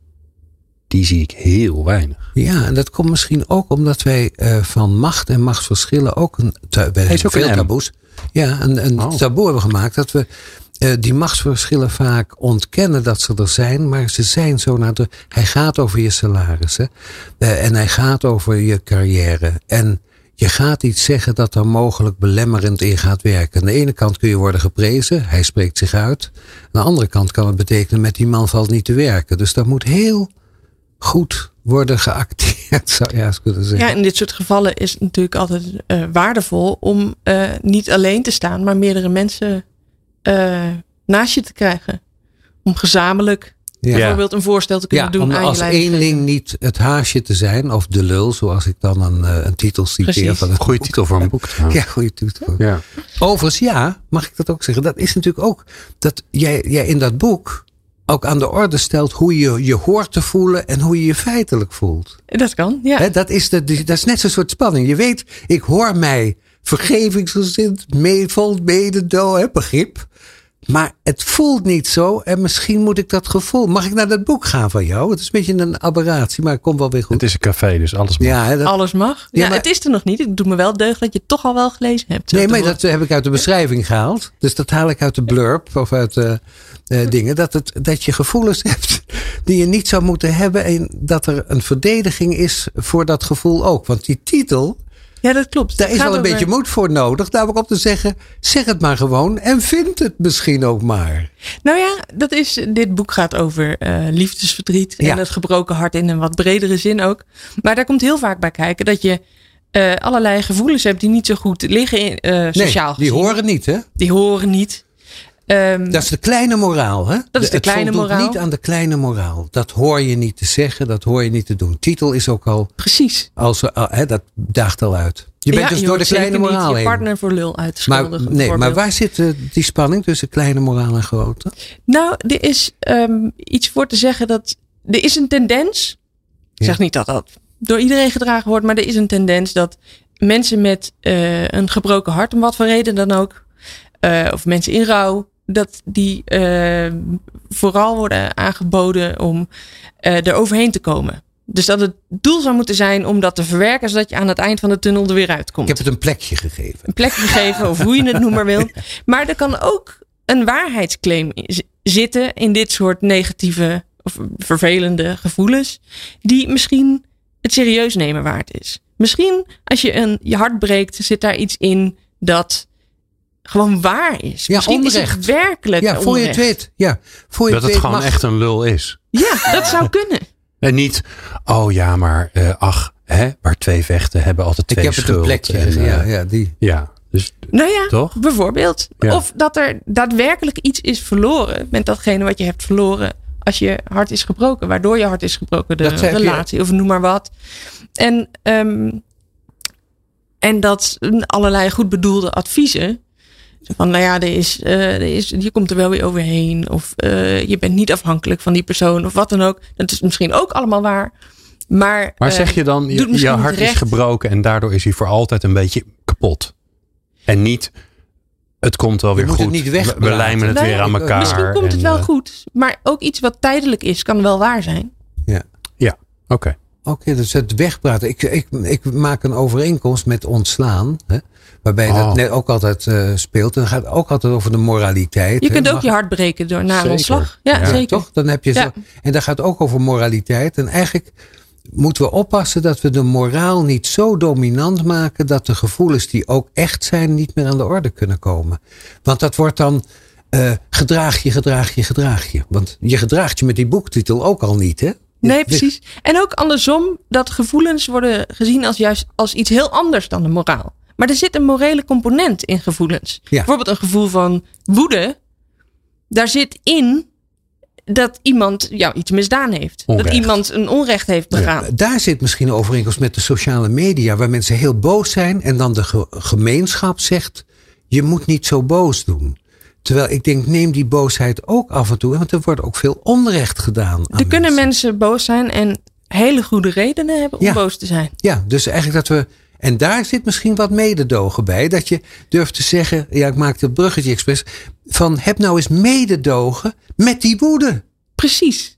Die zie ik heel weinig. Ja, en dat komt misschien ook omdat wij eh, van macht en machtsverschillen ook een, hebben ook een veel M. taboes. Ja, een, een Oh. taboe hebben gemaakt dat we eh, die machtsverschillen vaak ontkennen dat ze er zijn, maar ze zijn zo nadrukkelijk. Hij gaat over je salaris hè? Eh, en hij gaat over je carrière. En je gaat iets zeggen dat er mogelijk belemmerend in gaat werken. Aan de ene kant kun je worden geprezen, hij spreekt zich uit. Aan de andere kant kan het betekenen met die man valt niet te werken. Dus dat moet heel goed worden geacteerd, zou je eens kunnen zeggen. Ja, in dit soort gevallen is het natuurlijk altijd eh, waardevol om eh, niet alleen te staan, maar meerdere mensen eh, naast je te krijgen. Om gezamenlijk Ja. bijvoorbeeld een voorstel te kunnen Ja, doen om aan als eenling niet het haasje te zijn, of de lul, zoals ik dan een, een titel citeer Precies. van het Goeie boek. titel voor een boek. Ja, goede titel. Ja. Overigens, ja, mag ik dat ook zeggen? Dat is natuurlijk ook dat jij, jij in dat boek ook aan de orde stelt hoe je je hoort te voelen en hoe je je feitelijk voelt. Dat kan, ja. Dat, is de, dat is net zo'n soort spanning. Je weet, ik hoor mij vergevingsgezind, mee, vol mededoo, hè, begrip. Maar het voelt niet zo en misschien moet ik dat gevoel. Mag ik naar dat boek gaan van jou? Het is een beetje een aberratie, maar het komt wel weer goed. Het is een café, dus alles mag. ja, dat, Alles mag. Ja, Ja, maar- het is er nog niet. Het doet me wel deugd dat je het toch al wel gelezen hebt. nee, maar dat heb ik uit de beschrijving gehaald. Dus dat haal ik uit de blurb of uit de eh, dingen. Dat, het, dat je gevoelens hebt die je niet zou moeten hebben. En dat er een verdediging is voor dat gevoel ook. Want die titel, Ja, dat klopt. daar is wel een over- beetje moed voor nodig. Namelijk om te zeggen, zeg het maar gewoon. En vind het misschien ook maar. Nou ja, dat is, dit boek gaat over eh, liefdesverdriet Ja. en het gebroken hart in een wat bredere zin ook. Maar daar komt heel vaak bij kijken dat je eh, allerlei gevoelens hebt die niet zo goed liggen in, eh, Nee, sociaal die gezien. horen niet hè. Die horen niet. Ehm, Dat is de kleine moraal, hè? Dat is de het kleine moraal. niet aan de kleine moraal. Dat hoor je niet te zeggen, dat hoor je niet te doen. Titel is ook al, precies. als, uh, hè, dat daagt al uit. Je bent Ja, dus je door de kleine moraal niet je heen. partner voor lul uit te Maar, nee, maar waar zit eh, die spanning tussen kleine moraal en grote? Nou, er is ehm, iets voor te zeggen dat er is een tendens. Ik Ja. zeg niet dat dat door iedereen gedragen wordt, maar er is een tendens dat mensen met uh, een gebroken hart, om wat voor reden dan ook, uh, of mensen in rouw, dat die uh, vooral worden aangeboden om er overheen te komen. Dus dat het doel zou moeten zijn om dat te verwerken, zodat je aan het eind van de tunnel er weer uitkomt. Ik heb het een plekje gegeven. Een plekje gegeven, of hoe je het noemen wil. Maar er kan ook een waarheidsclaim zitten in dit soort negatieve of vervelende gevoelens, die misschien het serieus nemen waard is. Misschien als je een, je hart breekt, zit daar iets in dat gewoon waar is. Ja, Misschien onrecht. is het werkelijk Ja, voor je het weet. Ja, voor je Dat het weet gewoon mag- echt een lul is. Ja, dat zou kunnen. En niet, oh ja, maar eh, ach, hè, waar twee vechten hebben altijd Ik twee heb het een plekje. En, eh, ja, ja, die. ja, dus Nou ja, toch? bijvoorbeeld. Ja. Of dat er daadwerkelijk iets is verloren met datgene wat je hebt verloren als je hart is gebroken. Waardoor je hart is gebroken, de Dat heb je- relatie of noem maar wat. En, ehm, en dat allerlei goed bedoelde adviezen. Van nou ja, er is, eh, er is, je komt er wel weer overheen. Of eh, je bent niet afhankelijk van die persoon of wat dan ook. Dat is misschien ook allemaal waar. Maar, Maar eh, zeg je dan, je, je hart is gebroken en daardoor is hij voor altijd een beetje kapot. En niet, het komt wel Je weer moet goed. het niet we, lijmen het Nou weer ja, aan elkaar. Misschien komt het wel goed. Maar ook iets wat tijdelijk is, kan wel waar zijn. Oké. Oké, dus het wegpraten. Ik, ik, ik maak een overeenkomst met ontslaan. Hè, waarbij Oh. dat net ook altijd eh, speelt. En dan gaat het ook altijd over de moraliteit. Je kunt ook Mag- je hart breken door na een ontslag. Ja, Ja, zeker. Toch? Dan heb je zo. En daar gaat ook over moraliteit. En eigenlijk moeten we oppassen dat we de moraal niet zo dominant maken dat de gevoelens die ook echt zijn niet meer aan de orde kunnen komen. Want dat wordt dan eh, gedraag je, gedraag je, gedraag je. Want je gedraagt je met die boektitel ook al niet, hè? Nee, precies. En ook andersom, dat gevoelens worden gezien als juist als iets heel anders dan de moraal. Maar er zit een morele component in gevoelens. Ja. Bijvoorbeeld een gevoel van woede. Daar zit in dat iemand jou iets misdaan heeft. Onrecht. Dat iemand een onrecht heeft begaan. Daar zit misschien een overeenkomst met de sociale media, waar mensen heel boos zijn en dan de ge- gemeenschap zegt: je moet niet zo boos doen. Terwijl ik denk, neem die boosheid ook af en toe, want er wordt ook veel onrecht gedaan. aan Er kunnen mensen boos zijn en hele goede redenen hebben om Ja. boos te zijn. Ja, dus eigenlijk dat we. En daar zit misschien wat mededogen bij. Dat je durft te zeggen, ja, ik maak het bruggetje expres. Van heb nou eens mededogen met die woede. Precies.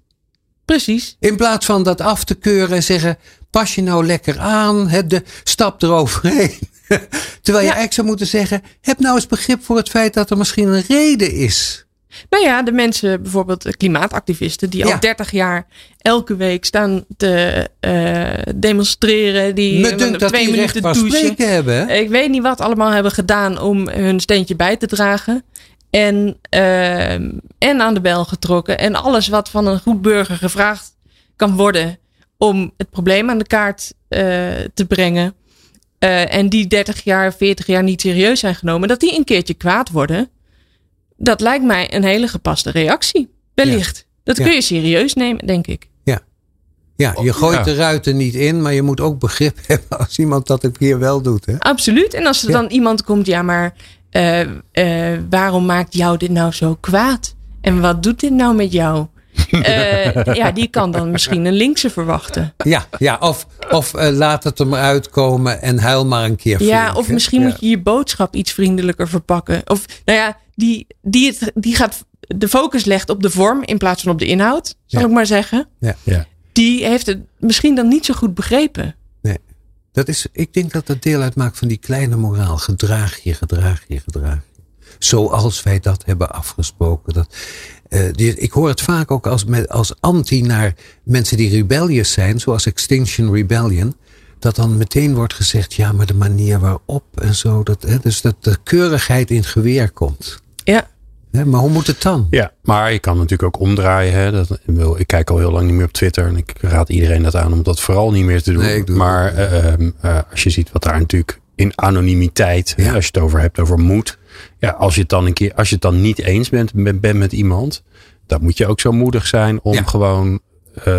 Precies. In plaats van dat af te keuren en zeggen: pas je nou lekker aan, hè, de, stap eroverheen. Terwijl je Ja. eigenlijk zou moeten zeggen: heb nou eens begrip voor het feit dat er misschien een reden is. Nou ja, de mensen, bijvoorbeeld de klimaatactivisten, die Ja. al 30 jaar elke week staan te eh, demonstreren. Die Me dunkt dat twee die minuten douchen. hebben. Ik weet niet wat allemaal hebben gedaan om hun steentje bij te dragen. En, eh, en aan de bel getrokken. En alles wat van een goed burger gevraagd kan worden om het probleem aan de kaart eh, te brengen. en die 30 jaar, 40 jaar niet serieus zijn genomen, dat die een keertje kwaad worden. Dat lijkt mij een hele gepaste reactie. Wellicht. Dat Ja. kun je serieus nemen, denk ik. Ja, je gooit Ja. de ruiten niet in, maar je moet ook begrip hebben als iemand dat een keer wel doet. Hè? Absoluut. En als er Ja. dan iemand komt, ja, maar eh, eh, waarom maakt jou dit nou zo kwaad? En wat doet dit nou met jou? Eh, ja, die kan dan misschien een linkse verwachten. Ja, ja of, of laat het er maar uitkomen en huil maar een keer. Ja, of misschien Ja. moet je je boodschap iets vriendelijker verpakken. Of nou ja, die, die, het, die gaat de focus legt op de vorm in plaats van op de inhoud, zal Ja. ik maar zeggen. Ja. Die heeft het misschien dan niet zo goed begrepen. Nee. Dat is, ik denk dat dat deel uitmaakt van die kleine moraal. Gedraag je, gedraag je, gedraag je. Zoals wij dat hebben afgesproken. Dat, eh, die, ik hoor het vaak ook als, met, als anti naar mensen die rebellious zijn, zoals Extinction Rebellion. Dat dan meteen wordt gezegd, ja, maar de manier waarop en zo. Dat, hè, dus dat de keurigheid in het geweer komt. Ja, Hè, maar hoe moet het dan? Ja, maar je kan natuurlijk ook omdraaien. Hè? Dat, ik wil- ik kijk al heel lang niet meer op Twitter. En ik raad iedereen dat aan om dat vooral niet meer te doen. Nee, ik doe het maar eh, ehm, eh, als je ziet wat daar natuurlijk in anonimiteit, hè, als je het over hebt, over moed. Ja, als je het dan een keer, als je het dan niet eens bent, bent, bent met iemand, dan moet je ook zo moedig zijn om Ja. gewoon eh,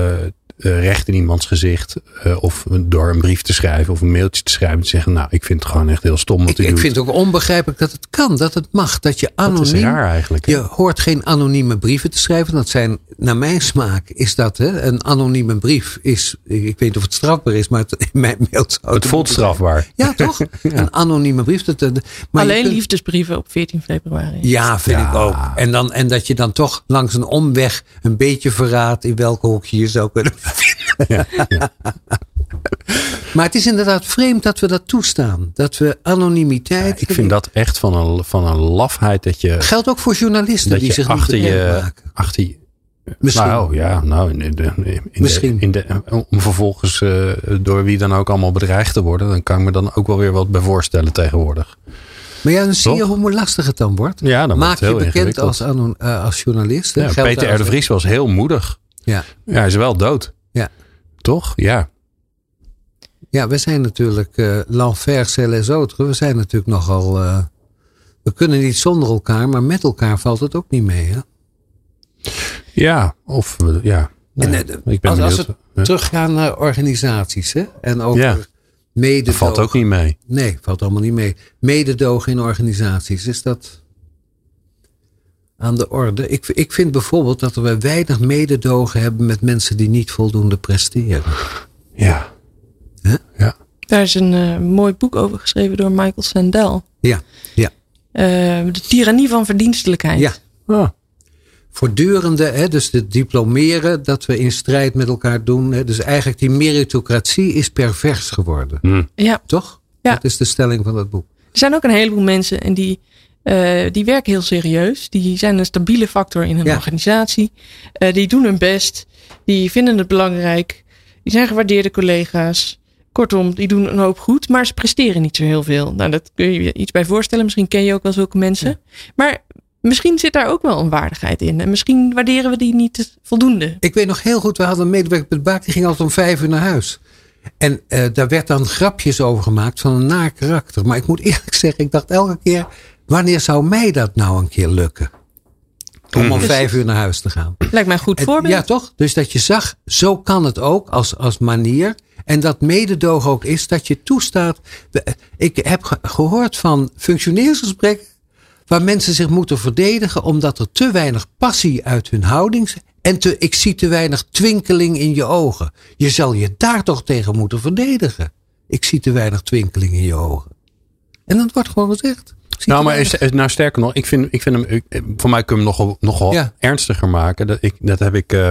recht in iemands gezicht. eh, of door een brief te schrijven of een mailtje te schrijven. Te zeggen, nou, ik vind het gewoon echt heel stom wat Ik, u ik doet. vind het ook onbegrijpelijk dat het kan, dat het mag. Dat je dat is anoniem. raar eigenlijk. hè? Je hoort geen anonieme brieven te schrijven. Dat zijn, naar mijn smaak, is dat hè, een anonieme brief. Is, ik weet niet of het strafbaar is, maar het, in mijn zou het voelt strafbaar. Ja, toch? Een anonieme brief. Dat, dat- maar Alleen kunt- liefdesbrieven op 14 februari. Ja, vind Ja. ik ook. En, dan, en dat je dan toch langs een omweg een beetje verraadt in welke hoek je je zou kunnen vinden. Maar het is inderdaad vreemd dat we dat toestaan. Dat we anonimiteit. Ik vind dat echt van een, van een lafheid dat je, Geldt ook voor journalisten die zich achter niet je, maken. achter je Misschien. Nou ja, nou, in de, in de- Misschien. In de, om vervolgens eh, door wie dan ook allemaal bedreigd te worden, dan kan ik me dan ook wel weer wat bij voorstellen tegenwoordig. Maar ja, dan zie je hoe lastig het dan wordt. Ja, dan Maak wordt het heel je bekend als, anon- eh, als journalist. Ja, Peter R. de Vries was heel moedig. Ja. Ja, hij is wel dood. Toch? Ja. Ja, we zijn natuurlijk uh, l'enfer c'est les autres. We zijn natuurlijk nogal. eh, we kunnen niet zonder elkaar, maar met elkaar valt het ook niet mee. Hè? Ja, of ja. En, eh, ik ben als, we Ja. teruggaan naar organisaties hè? en over Ja. mededogen. Dat valt ook niet mee. Nee, valt allemaal niet mee. Mededogen in organisaties, is dat aan de orde? Ik, ik vind bijvoorbeeld dat we weinig mededogen hebben met mensen die niet voldoende presteren. Ja. Ja. Daar is een eh, mooi boek over geschreven door Michael Sandel. Ja, ja. Eh, de tirannie van verdienstelijkheid. Ja. Ah, Voortdurende, hè, dus het diplomeren, dat we in strijd met elkaar doen. Hè, dus eigenlijk die meritocratie is pervers geworden. hm. ja. Toch? Ja. Dat is de stelling van dat boek. Er zijn ook een heleboel mensen en die, eh, die werken heel serieus. Die zijn een stabiele factor in Ja. organisatie. Eh, die doen hun best. Die vinden het belangrijk. Die zijn gewaardeerde collega's. Kortom, die doen een hoop goed, maar ze presteren niet zo heel veel. Nou, dat kun je je iets bij voorstellen. Misschien ken je ook wel zulke mensen. Maar misschien zit daar ook wel een waardigheid in. En misschien waarderen we die niet voldoende. Ik weet nog heel goed, we hadden een medewerker bij de baak, die ging altijd om vijf uur naar huis. En eh, daar werd dan grapjes over gemaakt van een naar karakter. Maar ik moet eerlijk zeggen, ik dacht elke keer, wanneer zou mij dat nou een keer lukken? Om om vijf uur naar huis te gaan. Lijkt mij een goed voorbeeld. Ja, toch? Dus dat je zag, zo kan het ook als, als manier. En dat mededogen ook is dat je toestaat. Ik heb ge- gehoord van functioneersgesprekken. waar mensen zich moeten verdedigen. omdat er te weinig passie uit hun houding is. En te, ik zie te weinig twinkeling in je ogen. Je zal je daar toch tegen moeten verdedigen. Ik zie te weinig twinkeling in je ogen. En dat wordt gewoon gezegd. Nou, maar is, is- nou sterker nog, ik vind, ik vind hem, ik- voor mij kun je hem nogal, nogal Ja. ernstiger maken. Dat, ik, dat heb ik eh,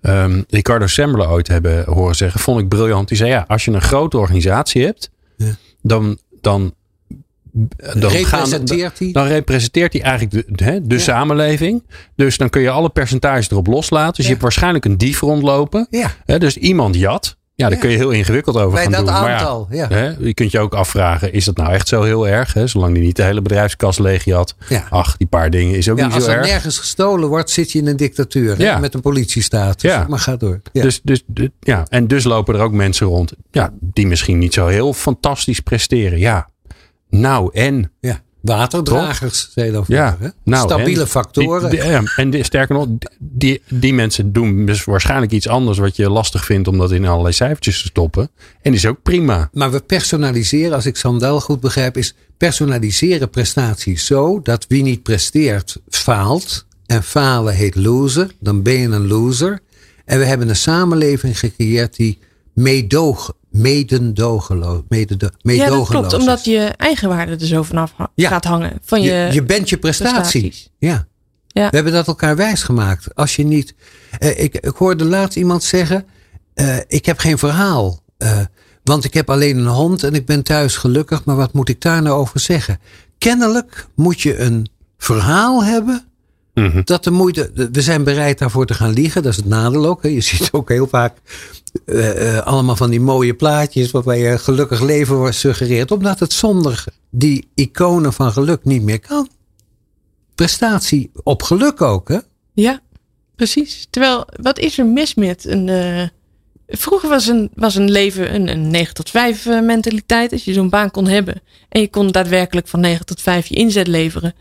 ehm, Ricardo Semler ooit hebben horen zeggen. Vond ik briljant. Die zei ja, als je een grote organisatie hebt, Ja. dan, dan, dan, gaan, Representeert hij? dan representeert hij eigenlijk de, de Ja. samenleving. Dus dan kun je alle percentages erop loslaten. Dus Ja. je hebt waarschijnlijk een dief rondlopen. Ja, dus iemand jat. Ja, daar kun je heel ingewikkeld over bij gaan dat doen. Maar ja, aantal. Ja. Hè, je kunt je ook afvragen, is dat nou echt zo heel erg? Hè? Zolang die niet de hele bedrijfskas leeg had. Ja. Ach, die paar dingen is ook Ja, niet als zo er erg. nergens gestolen wordt, zit je in een dictatuur. hè. Met een politiestaat. Dus. Maar ga door. Ja. Dus, dus, ja. En dus lopen er ook mensen rond ja, die misschien niet zo heel fantastisch presteren. Ja, nou en. ja. Waterdragers, zei dan Ja, hè? nou, Stabiele en. factoren. Die, die- ja, en die- sterker nog, die, die mensen doen dus waarschijnlijk iets anders wat je lastig vindt om dat in allerlei cijfertjes te stoppen. En is ook prima. Maar we personaliseren, als ik Sandel goed begrijp, is personaliseren prestaties zo dat wie niet presteert, faalt. En falen heet loser. Dan ben je een loser. En we hebben een samenleving gecreëerd die meedoog, medendogeloos, mededo, Ja, dat klopt. is. Omdat je eigenwaarde er zo vanaf Ja. gaat hangen. Van je, je, je bent je prestatie. prestaties. Ja. Ja. We hebben dat elkaar wijsgemaakt. Als je niet. eh, ik, ik hoorde laatst iemand zeggen: eh, Ik heb geen verhaal. eh, want ik heb alleen een hond en ik ben thuis gelukkig. Maar wat moet ik daar nou over zeggen? Kennelijk moet je een verhaal hebben. Mhm. Dat de moeite. We zijn bereid daarvoor te gaan liegen. Dat is het nadeel ook. Hè. Je ziet ook heel vaak eh, eh, allemaal van die mooie plaatjes. waarbij je gelukkig leven wordt suggereerd. Omdat het zonder die iconen van geluk niet meer kan prestatie op geluk ook, hè? Ja, precies. Terwijl, wat is er mis met een, eh, Vroeger was een, was een leven een, een 9 tot 5 uh, mentaliteit. Als je zo'n baan kon hebben en je kon daadwerkelijk van 9 tot 5 je inzet leveren.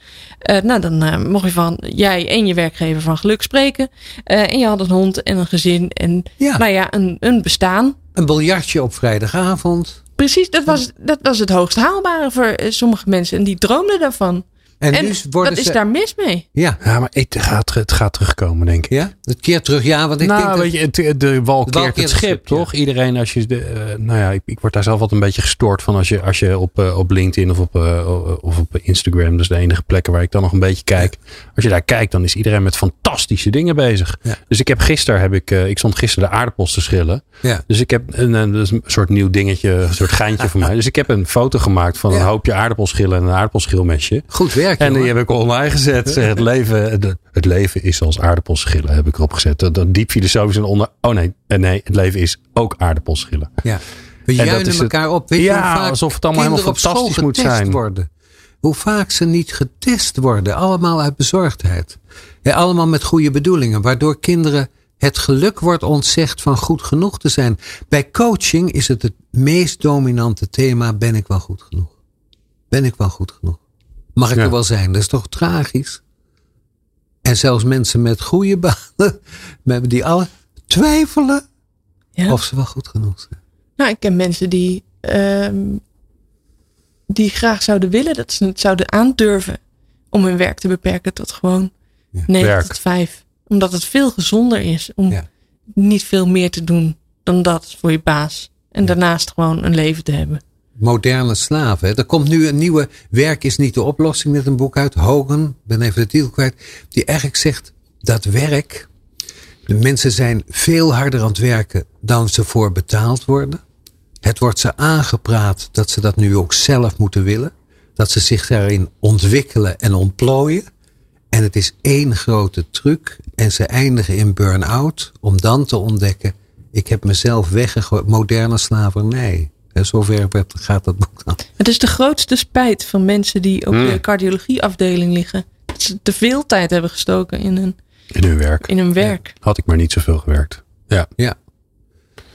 Uh, nou, dan uh, mocht je van jij en je werkgever van geluk spreken. en je had een hond en een gezin en ja. nou ja, een, een bestaan. Een biljartje op vrijdagavond. Precies, dat was, dat was het hoogst haalbare voor sommige mensen. En die droomden daarvan. En, en dus wat is daar mis mee? Ja, ja maar het gaat, het gaat terugkomen, denk ik. Ja, het keert terug. Ja, want ik nou, denk weet je, de wal keert het schip, toch? Iedereen, als je, de, uh, nou ja, ik, ik, word daar zelf wat een beetje gestoord van als je, als je op, uh, op LinkedIn of op, uh, of op Instagram, dat is de enige plekken waar ik dan nog een beetje kijk. Als je daar kijkt, dan is iedereen met fantastische dingen bezig. Ja. Dus ik heb gisteren, heb ik, ik stond gisteren de aardappels te schillen. Ja. Dus ik heb een, een, soort nieuw dingetje, een soort geintje voor mij. Dus ik heb een foto gemaakt van een hoopje aardappelschillen en een aardappelschilmesje. Goed werk. En die heb ik online gezet. Zeg, het, leven, het, leven is als aardappelschillen, heb ik erop gezet. Dat, diep filosofisch en onder. Oh nee, eh, nee, het leven is ook aardappelschillen. Ja. We juinen elkaar op. Weet ja, je alsof het allemaal helemaal fantastisch moet zijn. Worden. Hoe vaak ze niet getest worden. Allemaal uit bezorgdheid. Ja, allemaal met goede bedoelingen. Waardoor kinderen het geluk wordt ontzegd van goed genoeg te zijn. Bij coaching is het het meest dominante thema. Ben ik wel goed genoeg? Ben ik wel goed genoeg? Mag ik er wel zijn? Dat is toch tragisch? En zelfs mensen met goede banen, die alle twijfelen ja. of ze wel goed genoeg zijn. Nou, ik ken mensen die, uh, die graag zouden willen dat ze het zouden aandurven om hun werk te beperken tot gewoon ja. 9 tot 5. Omdat het veel gezonder is om niet veel meer te doen dan dat voor je baas. En daarnaast gewoon een leven te hebben moderne slaven. Er komt nu een nieuwe Werk is niet de oplossing met een boek uit. Hogan, ben even de titel kwijt. Die eigenlijk zegt dat werk. De mensen zijn veel harder aan het werken dan ze voor betaald worden. Het wordt ze aangepraat dat ze dat nu ook zelf moeten willen. Dat ze zich daarin ontwikkelen en ontplooien. En het is één grote truc. En ze eindigen in burn-out om dan te ontdekken: ik heb mezelf weggegooid. Moderne slavernij. En zover gaat dat boek dan. Het is de grootste spijt van mensen die op hmm. de cardiologieafdeling liggen. Dat ze te veel tijd hebben gestoken in hun, in hun werk. In hun werk. Had ik maar niet zoveel gewerkt. Ja. ja.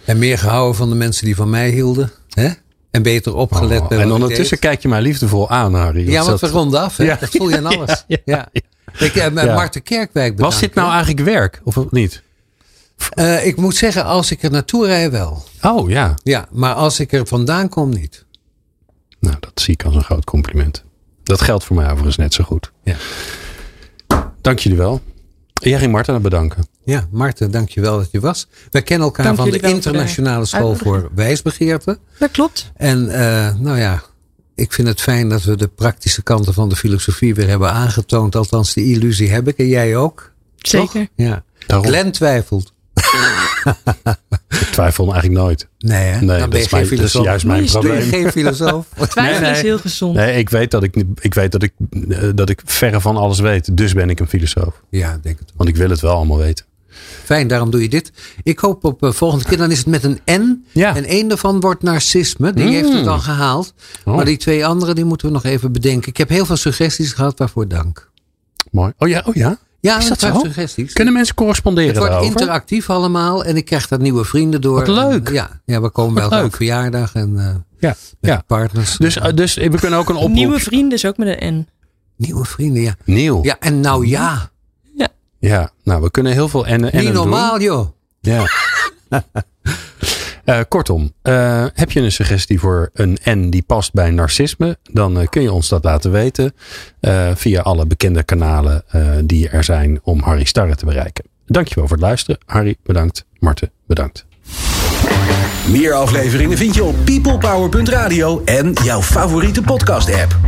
En meer gehouden van de mensen die van mij hielden. Hè? En beter opgelet. Oh, en ondertussen kijk je mij liefdevol aan, Harry. Ja, want we ronden af. Hè? Ja. Dat voel je aan alles. ja. ja. Ik heb uh, Marten Kerkwijk bedankt. Was dit nou eigenlijk werk of niet? Uh, ik moet zeggen, als ik er naartoe rij wel. Oh ja. Ja, maar als ik er vandaan kom niet. Nou, dat zie ik als een groot compliment. Dat geldt voor mij overigens net zo goed. Ja. Dank jullie wel. Jij ging Marten bedanken. Ja, Marten, dank je wel dat je was. Wij kennen elkaar dank van de Internationale School voor Wijsbegeerte. Dat klopt. En uh, nou ja, ik vind het fijn dat we de praktische kanten van de filosofie weer hebben aangetoond. Althans, die illusie heb ik en jij ook. Zeker. Toch? Ja. Daarom. Glenn twijfelt ik twijfel eigenlijk nooit. Nee, hè? nee dan ben je geen filosoof. Dat is juist mijn probleem. geen filosoof. Twijfel nee, is heel gezond. Nee, ik weet dat ik, ik, weet dat ik, uh, dat ik verre van alles weet. Dus ben ik een filosoof. Ja, denk het. Want ik wil het wel allemaal weten. Fijn, daarom doe je dit. Ik hoop op uh, volgende keer, dan is het met een N. Ja. En één daarvan wordt narcisme. Die mm. heeft het al gehaald. Oh. Maar die twee andere, die moeten we nog even bedenken. Ik heb heel veel suggesties gehad, waarvoor dank. Mooi. Oh ja, oh ja. Ja, is dat zo? suggesties. Kunnen mensen corresponderen Het wordt daarover? interactief allemaal en ik krijg daar nieuwe vrienden door. Wat leuk. ja, ja, we komen elkaar op verjaardag en uh, ja, ja. partners. Dus, uh, dus we kunnen ook een oproep... Nieuwe vrienden is ook met een N. Nieuwe vrienden, ja. Nieuw. Ja, en nou ja. Ja. Ja, nou we kunnen heel veel N'en Niet doen. normaal joh. Ja. Uh, kortom, uh, heb je een suggestie voor een N die past bij narcisme? Dan uh, kun je ons dat laten weten via alle bekende kanalen die er zijn om Harry Starre te bereiken. Dankjewel voor het luisteren. Harry, bedankt. Marten, bedankt. Meer afleveringen vind je op peoplepower.radio en jouw favoriete podcast app.